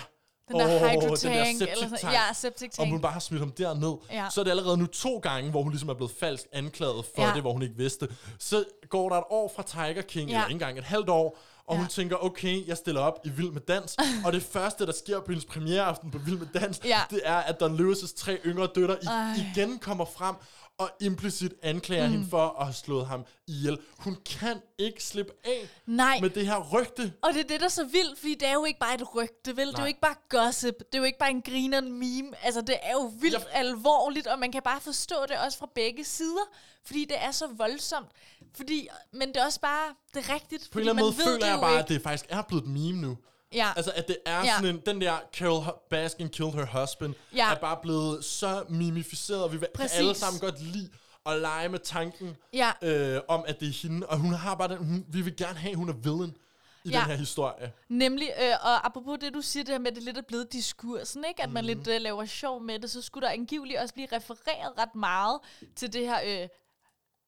Den der hydro den der eller sådan- ja, septic tank. hun bare har smidt ham derned. Ja. Så er det allerede nu to gange, hvor hun ligesom er blevet falsk anklaget for Ja. det, hvor hun ikke vidste. Så går der et år fra Tiger King, Ja. eller ikke engang et halvt år, og Ja. hun tænker, okay, jeg stiller op i Vild med Dans. og det første, der sker på hendes premiereaften på Vild med Dans, Ja. det er, at Don Lewis' tre yngre døtre i, igen kommer frem og implicit anklager Mm. hende for at have slået ham ihjel. Hun kan ikke slippe af Nej. med det her rygte. Og det er det, der er så vildt, fordi det er jo ikke bare et rygte, vel? Det er Nej. jo ikke bare gossip. Det er jo ikke bare en grineren meme. Altså, det er jo vildt alvorligt, og man kan bare forstå det også fra begge sider, fordi det er så voldsomt. Fordi, men det er også bare, det er rigtigt. På en eller anden måde man ved føler jeg bare, ikke. at det faktisk er blevet et meme nu. Ja. Altså, at det er Ja. sådan en, den der Carol Baskin killed her husband, Ja. er bare blevet så mimificeret, og vi vil- Præcis. alle sammen godt lide at lege med tanken Ja. øh, om, at det er hende, og hun har bare den, hun, vi vil gerne have, at hun er villain i Ja. den her historie. Nemlig, øh, og apropos det, du siger det her med, at det lidt er blevet diskursen, ikke? At Mhm. man lidt øh, laver sjov med det, så skulle der angiveligt også blive refereret ret meget til det her øh,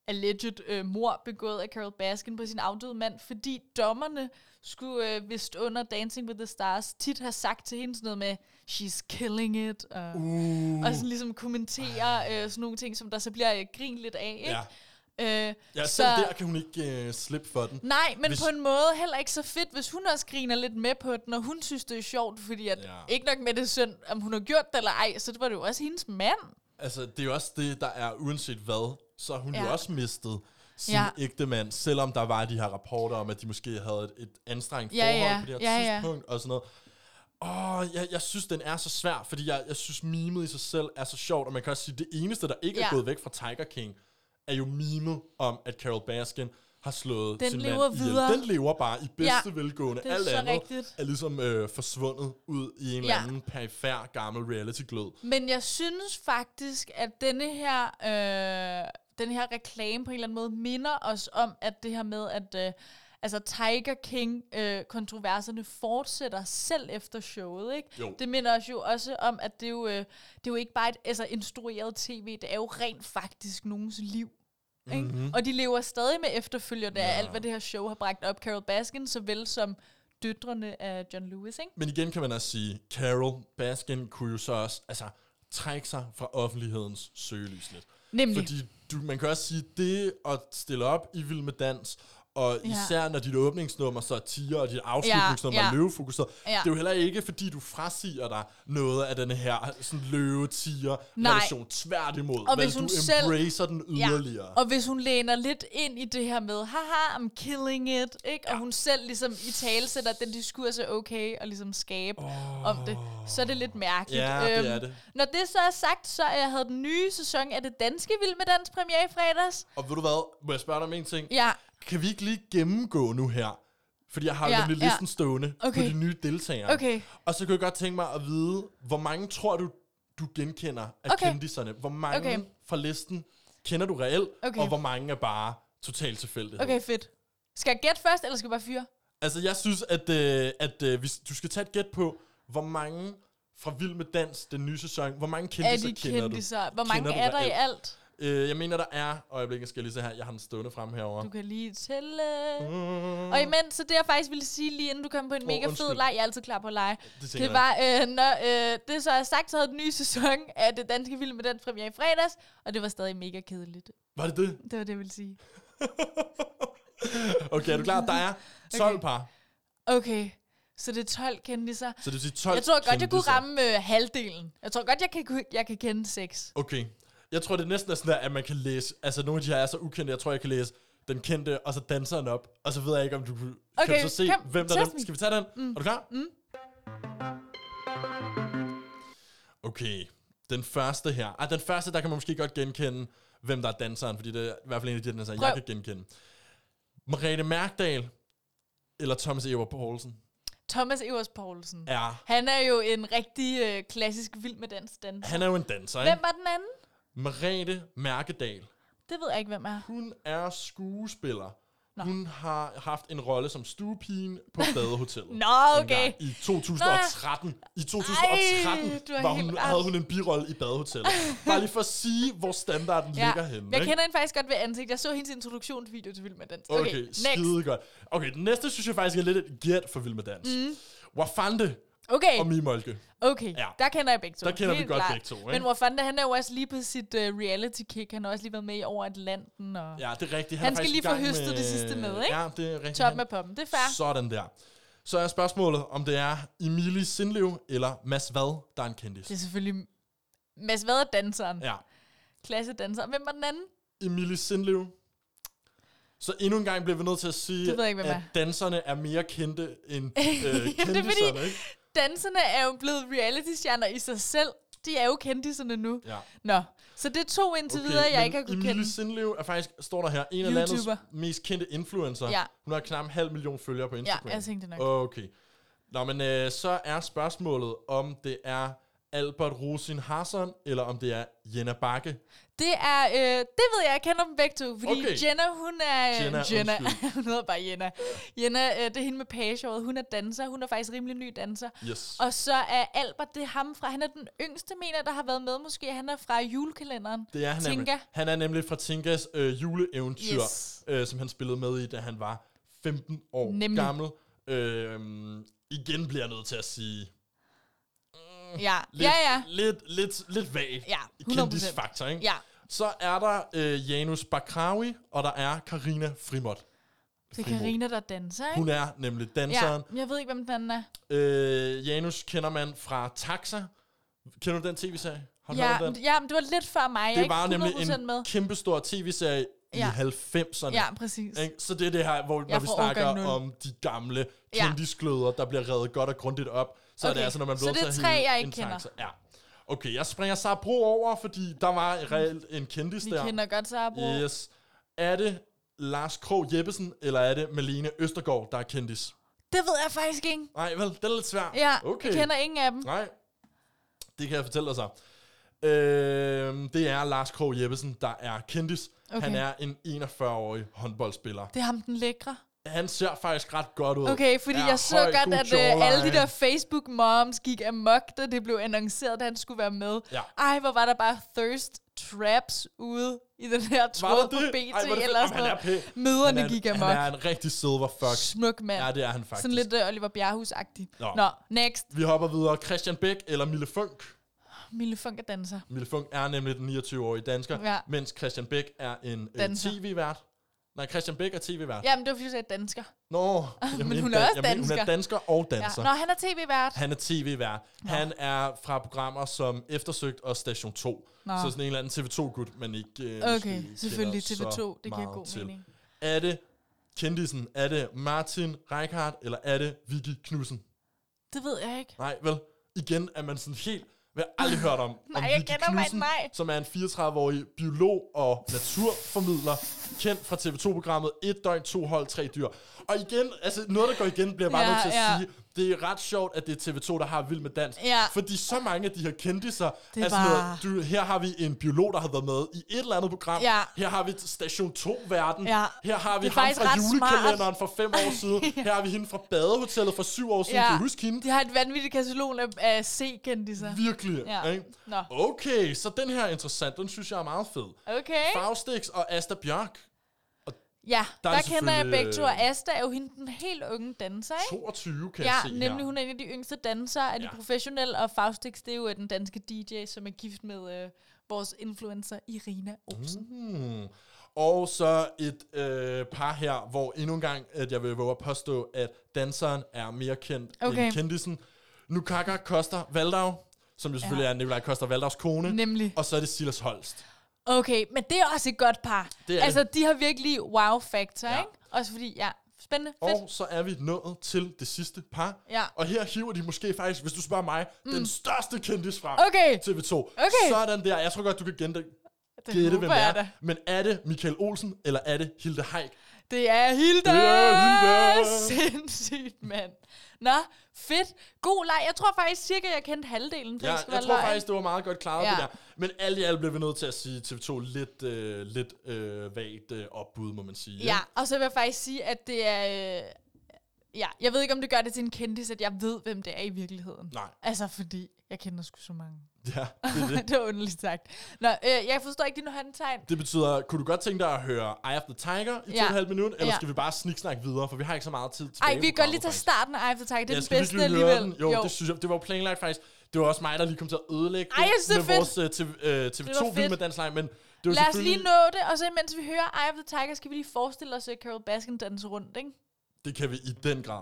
alleged øh, mor begået af Carol Baskin på sin afdøde mand, fordi dommerne skulle øh, vist under Dancing with the Stars tit have sagt til hende sådan noget med, she's killing it, og, Uh. og sådan ligesom kommentere øh, sådan nogle ting, som der så bliver øh, grin lidt af, ikke? Ja. Øh, Ja, selv der kan hun ikke øh, slippe for den. Nej, men Hvis- på en måde heller ikke så fedt, hvis hun også griner lidt med på den, og hun synes, det er sjovt, fordi at Ja. ikke nok med det synd, om hun har gjort det eller ej, så var det jo også hendes mand. Altså, det er jo også det, der er uanset hvad, så har hun ja. jo også mistet sin Ja. ægte mand, selvom der var de her rapporter om, at de måske havde et, et anstrengt Ja, forhold ja. på det her Ja, ja. tidspunkt, og sådan noget. Åh, jeg, jeg synes, den er så svær, fordi jeg, jeg synes, mimet i sig selv er så sjovt, og man kan også sige, at det eneste, der ikke ja. er Ja. gået væk fra Tiger King, er jo mimet om, at Carol Baskin har slået Den sin lever mand ihjel. videre. Den lever bare i bedste Ja, velgående. det er Alt andet rigtigt. er ligesom øh, forsvundet ud i en Ja. eller anden perifær gammel reality-glød. Men jeg synes faktisk, at denne her, øh, den her reklame på en eller anden måde minder os om, at det her med, at øh, altså Tiger King-kontroverserne fortsætter selv efter showet, ikke? Jo. Det minder os jo også om, at det er jo, øh, det er jo ikke bare et altså, instrueret tv, det er jo rent faktisk nogens liv. Ikke? Mhm. Og de lever stadig med efterfølgende af alt, hvad det her show har bragt op. Carol Baskin, såvel som døtrene af John Lewis, ikke? Men igen kan man også sige, Carol Baskin kunne jo så også altså, trække sig fra offentlighedens søgelys lidt. Nemlig. Fordi du, man kan også sige, det at stille op i Vild med Dans, og Ja. især når dit åbningsnummer så er tiger, og dit afslutningsnummer Ja, er ja. løvefokuseret, Ja. det er jo heller ikke, fordi du frasiger dig noget af den her sådan løve-tiger Nej. relation tværtimod. Og hvis hun du selv- embracer den yderligere. Ja. Og hvis hun læner lidt ind i det her med, haha, I'm killing it, ikke? og hun selv ligesom i tale sætter, at den diskurs er okay, og ligesom skabe oh. om det, så er det lidt mærkeligt. Øhm, Ja, det er det. Når det så er sagt, så jeg havde den nye sæson af det danske Vild med Dans premiere i fredags. Og ved du hvad, må jeg spørge dig om en ting? Ja. Kan vi ikke lige gennemgå nu her? Fordi jeg har Ja, nemlig ja. listen stående Okay. på de nye deltagere. Okay. Og så kunne jeg godt tænke mig at vide, hvor mange tror du, du genkender af Okay. kendiserne? Hvor mange Okay. fra listen kender du reelt? Okay. Og hvor mange er bare totalt tilfældighed? Okay, fedt. Skal jeg gætte først, eller skal jeg bare fyre? Altså, jeg synes, at, øh, at øh, hvis du skal tage et gæt på, hvor mange fra Vild med Dans, den nye sæson, hvor mange de kender kendiser? du? Hvor mange Kender er der i reelt? alt? Øh, jeg mener, der er... Øjeblikket skal jeg lige se her. Jeg har den stående frem herovre. Du kan lige tælle. Og imens, så det jeg faktisk ville sige lige inden du kom på en Åh, mega fed undskyld. leg, jeg er altid klar på at lege. Det Det var, øh, når øh, det så er sagt, så havde den nye sæson af det danske film med den premiere i fredags, og det var stadig mega kedeligt. Var det det? Det var det, jeg ville sige. Okay, er du klar? Der er 12 Okay. par. Okay, Så det er 12 kendiser. Så det vil sige 12 Jeg tror godt, jeg kunne ramme øh, halvdelen. Jeg tror godt, jeg kan, jeg kan kende 6. Okay. Jeg tror, det næsten er sådan der, at man kan læse... Altså, nogle af de her er så ukendte, jeg tror, jeg kan læse den kendte, og så danseren op. Og så ved jeg ikke, om du kan, Okay, du så se, kom, hvem der er dem. Skal vi tage den? Mm. Er du klar? Mm. Okay. Den første her. Ah, den første, der kan man måske godt genkende, hvem der er danseren, fordi det er i hvert fald en af de danser, jeg kan genkende. Margrethe Mærkdal eller Thomas Ever Poulsen Thomas Evers Poulsen. er... Han er jo en rigtig øh, klassisk vild med dans danser. Han er jo en danser, Hvem ikke? var den anden? Margrethe Mærkedal. Det ved jeg ikke, hvem er. Hun er skuespiller. Nå. Hun har haft en rolle som stuepigen på Badehotellet. Nå, okay. I 2013. I 2013 Ej, var hun, havde hun en birolle i Badehotellet. Bare lige for at sige, hvor standarden Ja, ligger henne. jeg ikke? kender hende faktisk godt ved ansigt. Jeg så hendes introduktionsvideo til Vild med Dans. Okay, Okay, okay next. skide godt. Okay, den næste synes jeg faktisk er lidt et gæt for Vild med Dans. Mm. Wafande Okay, og Mimolke. okay. Ja. Der kender jeg begge to. Der kender vi Helt godt klart. begge to, ikke? Men Wafanda, han er jo også lige på sit uh, reality-kick. Han har også lige været med i Over Atlanten. Og Ja, det er rigtigt. Han er skal lige få høstet det sidste med, ikke? Ja, det er rigtigt. top Han- med poppen. Det er fair. Sådan der. Så er spørgsmålet, om det er Emilie Sindlev eller Mads Vad, der er en kendis. Det er selvfølgelig Mads Vad er danseren. Ja. Klasse danser. Hvem var den anden? Emilie Sindlev. Så endnu en gang bliver vi nødt til at sige, ikke, at er. danserne er mere kendte end øh, det er kendiserne, fordi- ikke? Danserne er jo blevet reality-stjerner i sig selv. De er jo kendiserne nu. Ja. Nå, så det er to indtil okay, videre, jeg ikke har kunnet Emilie kende. Sindlev er faktisk, står der her, en af landets YouTuber. mest kendte influencer. Ja. Hun har knap en halv million følgere på Ja, Instagram. jeg tænkte nok. Okay. Nå, men øh, så er spørgsmålet, om det er Albert Rosin Hassan, eller om det er Jenna Bakke. Det er, øh, det ved jeg, jeg kender dem begge to, fordi Okay. Jenna, hun er... øh, Jenna, Jenna hun hedder bare Jenna. Jenna, øh, det er hende med pagehåret, hun er danser, hun er faktisk rimelig ny danser. Yes. Og så er Albert, det er ham fra, han er den yngste, mener der har været med måske, han er fra julekalenderen. Det er han nemlig. Tinka. Han er nemlig fra Tinkas øh, juleeventyr, Yes. øh, som han spillede med i, da han var 15 år Nemlig. gammel. Øh, igen bliver jeg nødt til at sige... Ja, Lidt, ja, ja. Lidt, lidt, lidt vagt. Ja, 100%. Kendisfaktor, ikke? Ja, Så er der øh, Janus Bakrawi, og der er Karina Frimot. det er. Karina der danser, ikke? Hun er nemlig danseren. Ja, jeg ved ikke, hvem den er. Øh, Janus kender man fra Taxa. Kender du den tv-serie? Har du Ja, den? ja, men det var lidt før mig. Det var nemlig 100% en med. kæmpestor tv-serie i Ja. 90'erne. Ja, præcis. Ikke? Så det er det her, hvor når vi snakker om de gamle Ja. kendisgløder, der bliver reddet godt og grundigt op, så er det Okay, altså, når man så bliver det er tre, jeg ikke en kender. taxa. Ja. Okay, jeg springer så Bro over, fordi der var reelt en kendis Vi der. kender godt Sabro. Yes. Er det Lars Krog Jeppesen, eller er det Malene Østergaard, der er kendis? Det ved jeg faktisk ikke. Nej, vel, det er lidt svært. Ja, okay. jeg kender ingen af dem. Nej, det kan jeg fortælle dig så. Øhm, det er Lars Krog Jeppesen, der er kendis. Okay. Han er en 41-årig håndboldspiller. Det er ham, den lækre. Han ser faktisk ret godt ud. Okay, fordi Er jeg så høj, godt, god at øh, alle de jawline. der Facebook-moms gik amok, da det blev annonceret, at han skulle være med. Ja. Ej, hvor var der bare thirst traps ude i den her tråd på? BT Ej, er eller Jamen, sådan noget. pæn. Møderne han er, gik amok. Han er en rigtig silver fuck. Smuk mand. Ja, det er han faktisk. Sådan lidt uh, Oliver Bjerrehus-agtig. Nå. Nå. next. Vi hopper videre. Christian Bæk eller Mille Funk. Mille Funk er danser. Mille Funk er nemlig den 29-årige dansker, Ja. mens Christian Bæk er en øh, Danser. tv-vært. Nej, Christian Bæk er tv-vært. Jamen, det var fordi, du sagde dansker. Nå, jeg mente hun er også mente, Hun er dansker. dansker og Ja. danser. Nå, han er tv-vært. Han er tv-vært. Han er fra programmer som Eftersøgt og Station 2. Nå. Så sådan en eller anden TV2-gut, men ikke øh, Okay, selvfølgelig kender så TV2. Det giver god til. mening. Er det kendisen? Er det Martin Reichardt, eller er det Vicky Knudsen? Det ved jeg ikke. Nej, vel? Igen er man sådan helt... Hvad jeg aldrig hørt om. Nej, om jeg mig Knudsen, nej. som er en 34-årig biolog og naturformidler, kendt fra TV2-programmet Et døgn, to hold, tre dyr. Og igen, altså noget, der går igen, bliver bare Ja, nødt til at ja. sige, det er ret sjovt, at det er TV2, der har Vild med Dans. Ja. Fordi så mange af de her kendtiser, Det er altså bare- noget, du, her har vi en biolog, der har været med i et eller andet program. Ja. Her har vi Station 2-verden. Ja. Her har vi ham fra ret smart. julekalenderen for fem år siden. Her har vi hende fra badehotellet for syv år siden. Kan du huske hende? De har et vanvittigt katalog af, af C-kendiser. Virkelig. Ja. Ikke? Nå. Okay, så den her er interessant. Den synes jeg er meget fed. Okay. Faustix og Asta Bjørk. Ja, Der der, er der kender jeg begge to. Og Asta er jo hende, den helt unge danser, ikke? 22 kan Ja, jeg se nemlig her. hun er en af de yngste dansere af de Ja. professionelle, og Faustix, det er jo øh, den danske DJ, som er gift med øh, vores influencer Irina Olsen. Mm. Og så et øh, par her, hvor endnu en gang, at jeg vil våge at påstå, at danseren er mere kendt Okay. end kendisen. Nukaka Koster Valdau, som jo selvfølgelig Ja. er Nikolaj Koster Valdaus kone. Nemlig. Og så er det Silas Holst. Okay, men det er også et godt par. Det er altså, det. de har virkelig wow-factor, Ja. ikke? Også fordi, ja, spændende, fedt. Og så er vi nået til det sidste par. Ja. Og her hiver de måske faktisk, hvis du spørger mig, mm. den største kendis frem. Okay. TV2. Okay. Sådan der. Jeg tror godt, du kan Det gætte hvem det er. da. Men er det Michael Olsen, eller er det Hilde Haik? Det er Hilda! Det er Hilda! Sindssygt, mand. Nå, fedt. God leg. Jeg tror faktisk cirka, jeg kendte halvdelen. Ja, jeg tror løgn. faktisk, det var meget godt klaret, ja. det der. Men alt i alt blev vi nødt til at sige TV2 lidt, øh, lidt øh, vagt øh, opbud, må man sige. Ja, og så vil jeg faktisk sige, at det er... Øh, ja, jeg ved ikke, om det gør det til en kendis, at jeg ved, hvem det er i virkeligheden. Nej. Altså, fordi jeg kender sgu så mange. Ja, det er det. det var underligt sagt. Nå, øh, jeg forstår ikke dine håndtegn. Det betyder, kunne du godt tænke dig at høre Eye of the Tiger i Ja. to og et halvt minut, eller Ja. skal vi bare sniksnakke videre, for vi har ikke så meget tid tilbage. Ej, vi kan godt lige tage starten af Eye of the Tiger. Det er Ja, den bedste alligevel. den? Jo, det synes jeg, det var jo planlagt faktisk. Det var også mig, der lige kom til at ødelægge Ej, synes, med det er vores uh, TV, uh, fedt. TV2-film med Dansk Leg, men det var Lad os lige nå det, og så imens vi hører Eye of the Tiger, skal vi lige forestille os uh, Carol Baskin danse rundt, ikke? Det kan vi i den grad.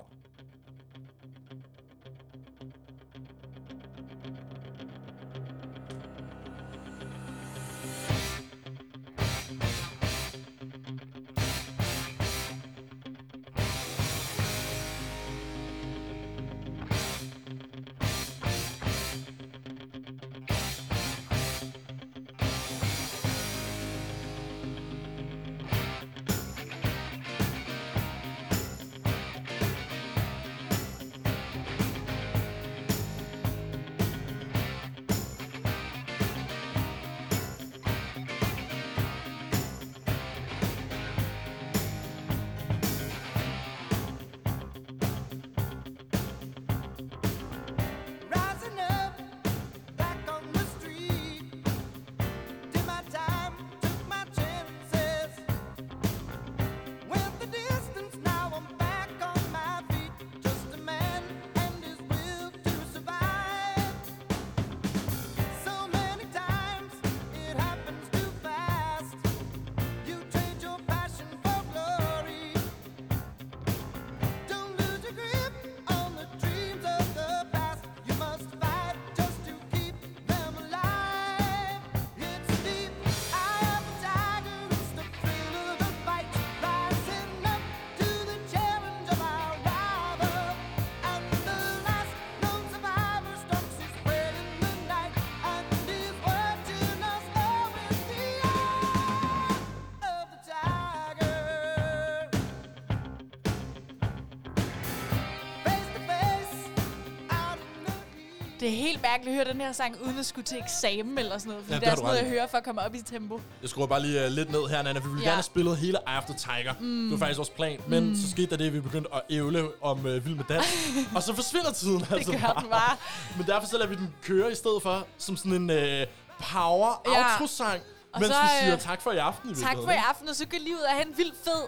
Det er helt mærkeligt at høre den her sang, uden at skulle til eksamen eller sådan noget. Fordi Ja, det det er sådan noget, jeg hører for at komme op i tempo. Jeg skruer bare lige uh, lidt ned her, Nana, vi ville Ja. gerne have spillet hele the Tiger. Mm. Det var faktisk vores plan, men mm. så skete der det, at vi begyndte at ævle om uh, Vild med Dans, og så forsvinder tiden altså gør den bare. Men derfor så lader vi den køre i stedet for, som sådan en uh, power Ja. outro-sang, Og mens så, vi siger tak for i aften i Tak for i aften, og så gå lige ud og have en vild fed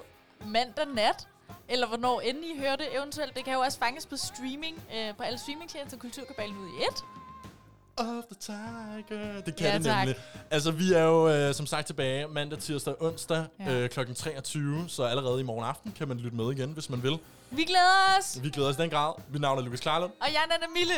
mandag nat. Eller hvornår end I hører det eventuelt. Det kan jo også fanges på streaming, øh, på alle streamingtjenester, Kulturkabalen ud i et. Of the Tiger. Det kan Ja, det tak. nemlig. Altså, vi er jo øh, som sagt tilbage mandag, tirsdag og onsdag ja. øh, kl. 23, så allerede i morgen aften kan man lytte med igen, hvis man vil. Vi glæder os! Vi glæder os i den grad. Mit navn er Lukas Klarlund. Og jeg er Nana Mille.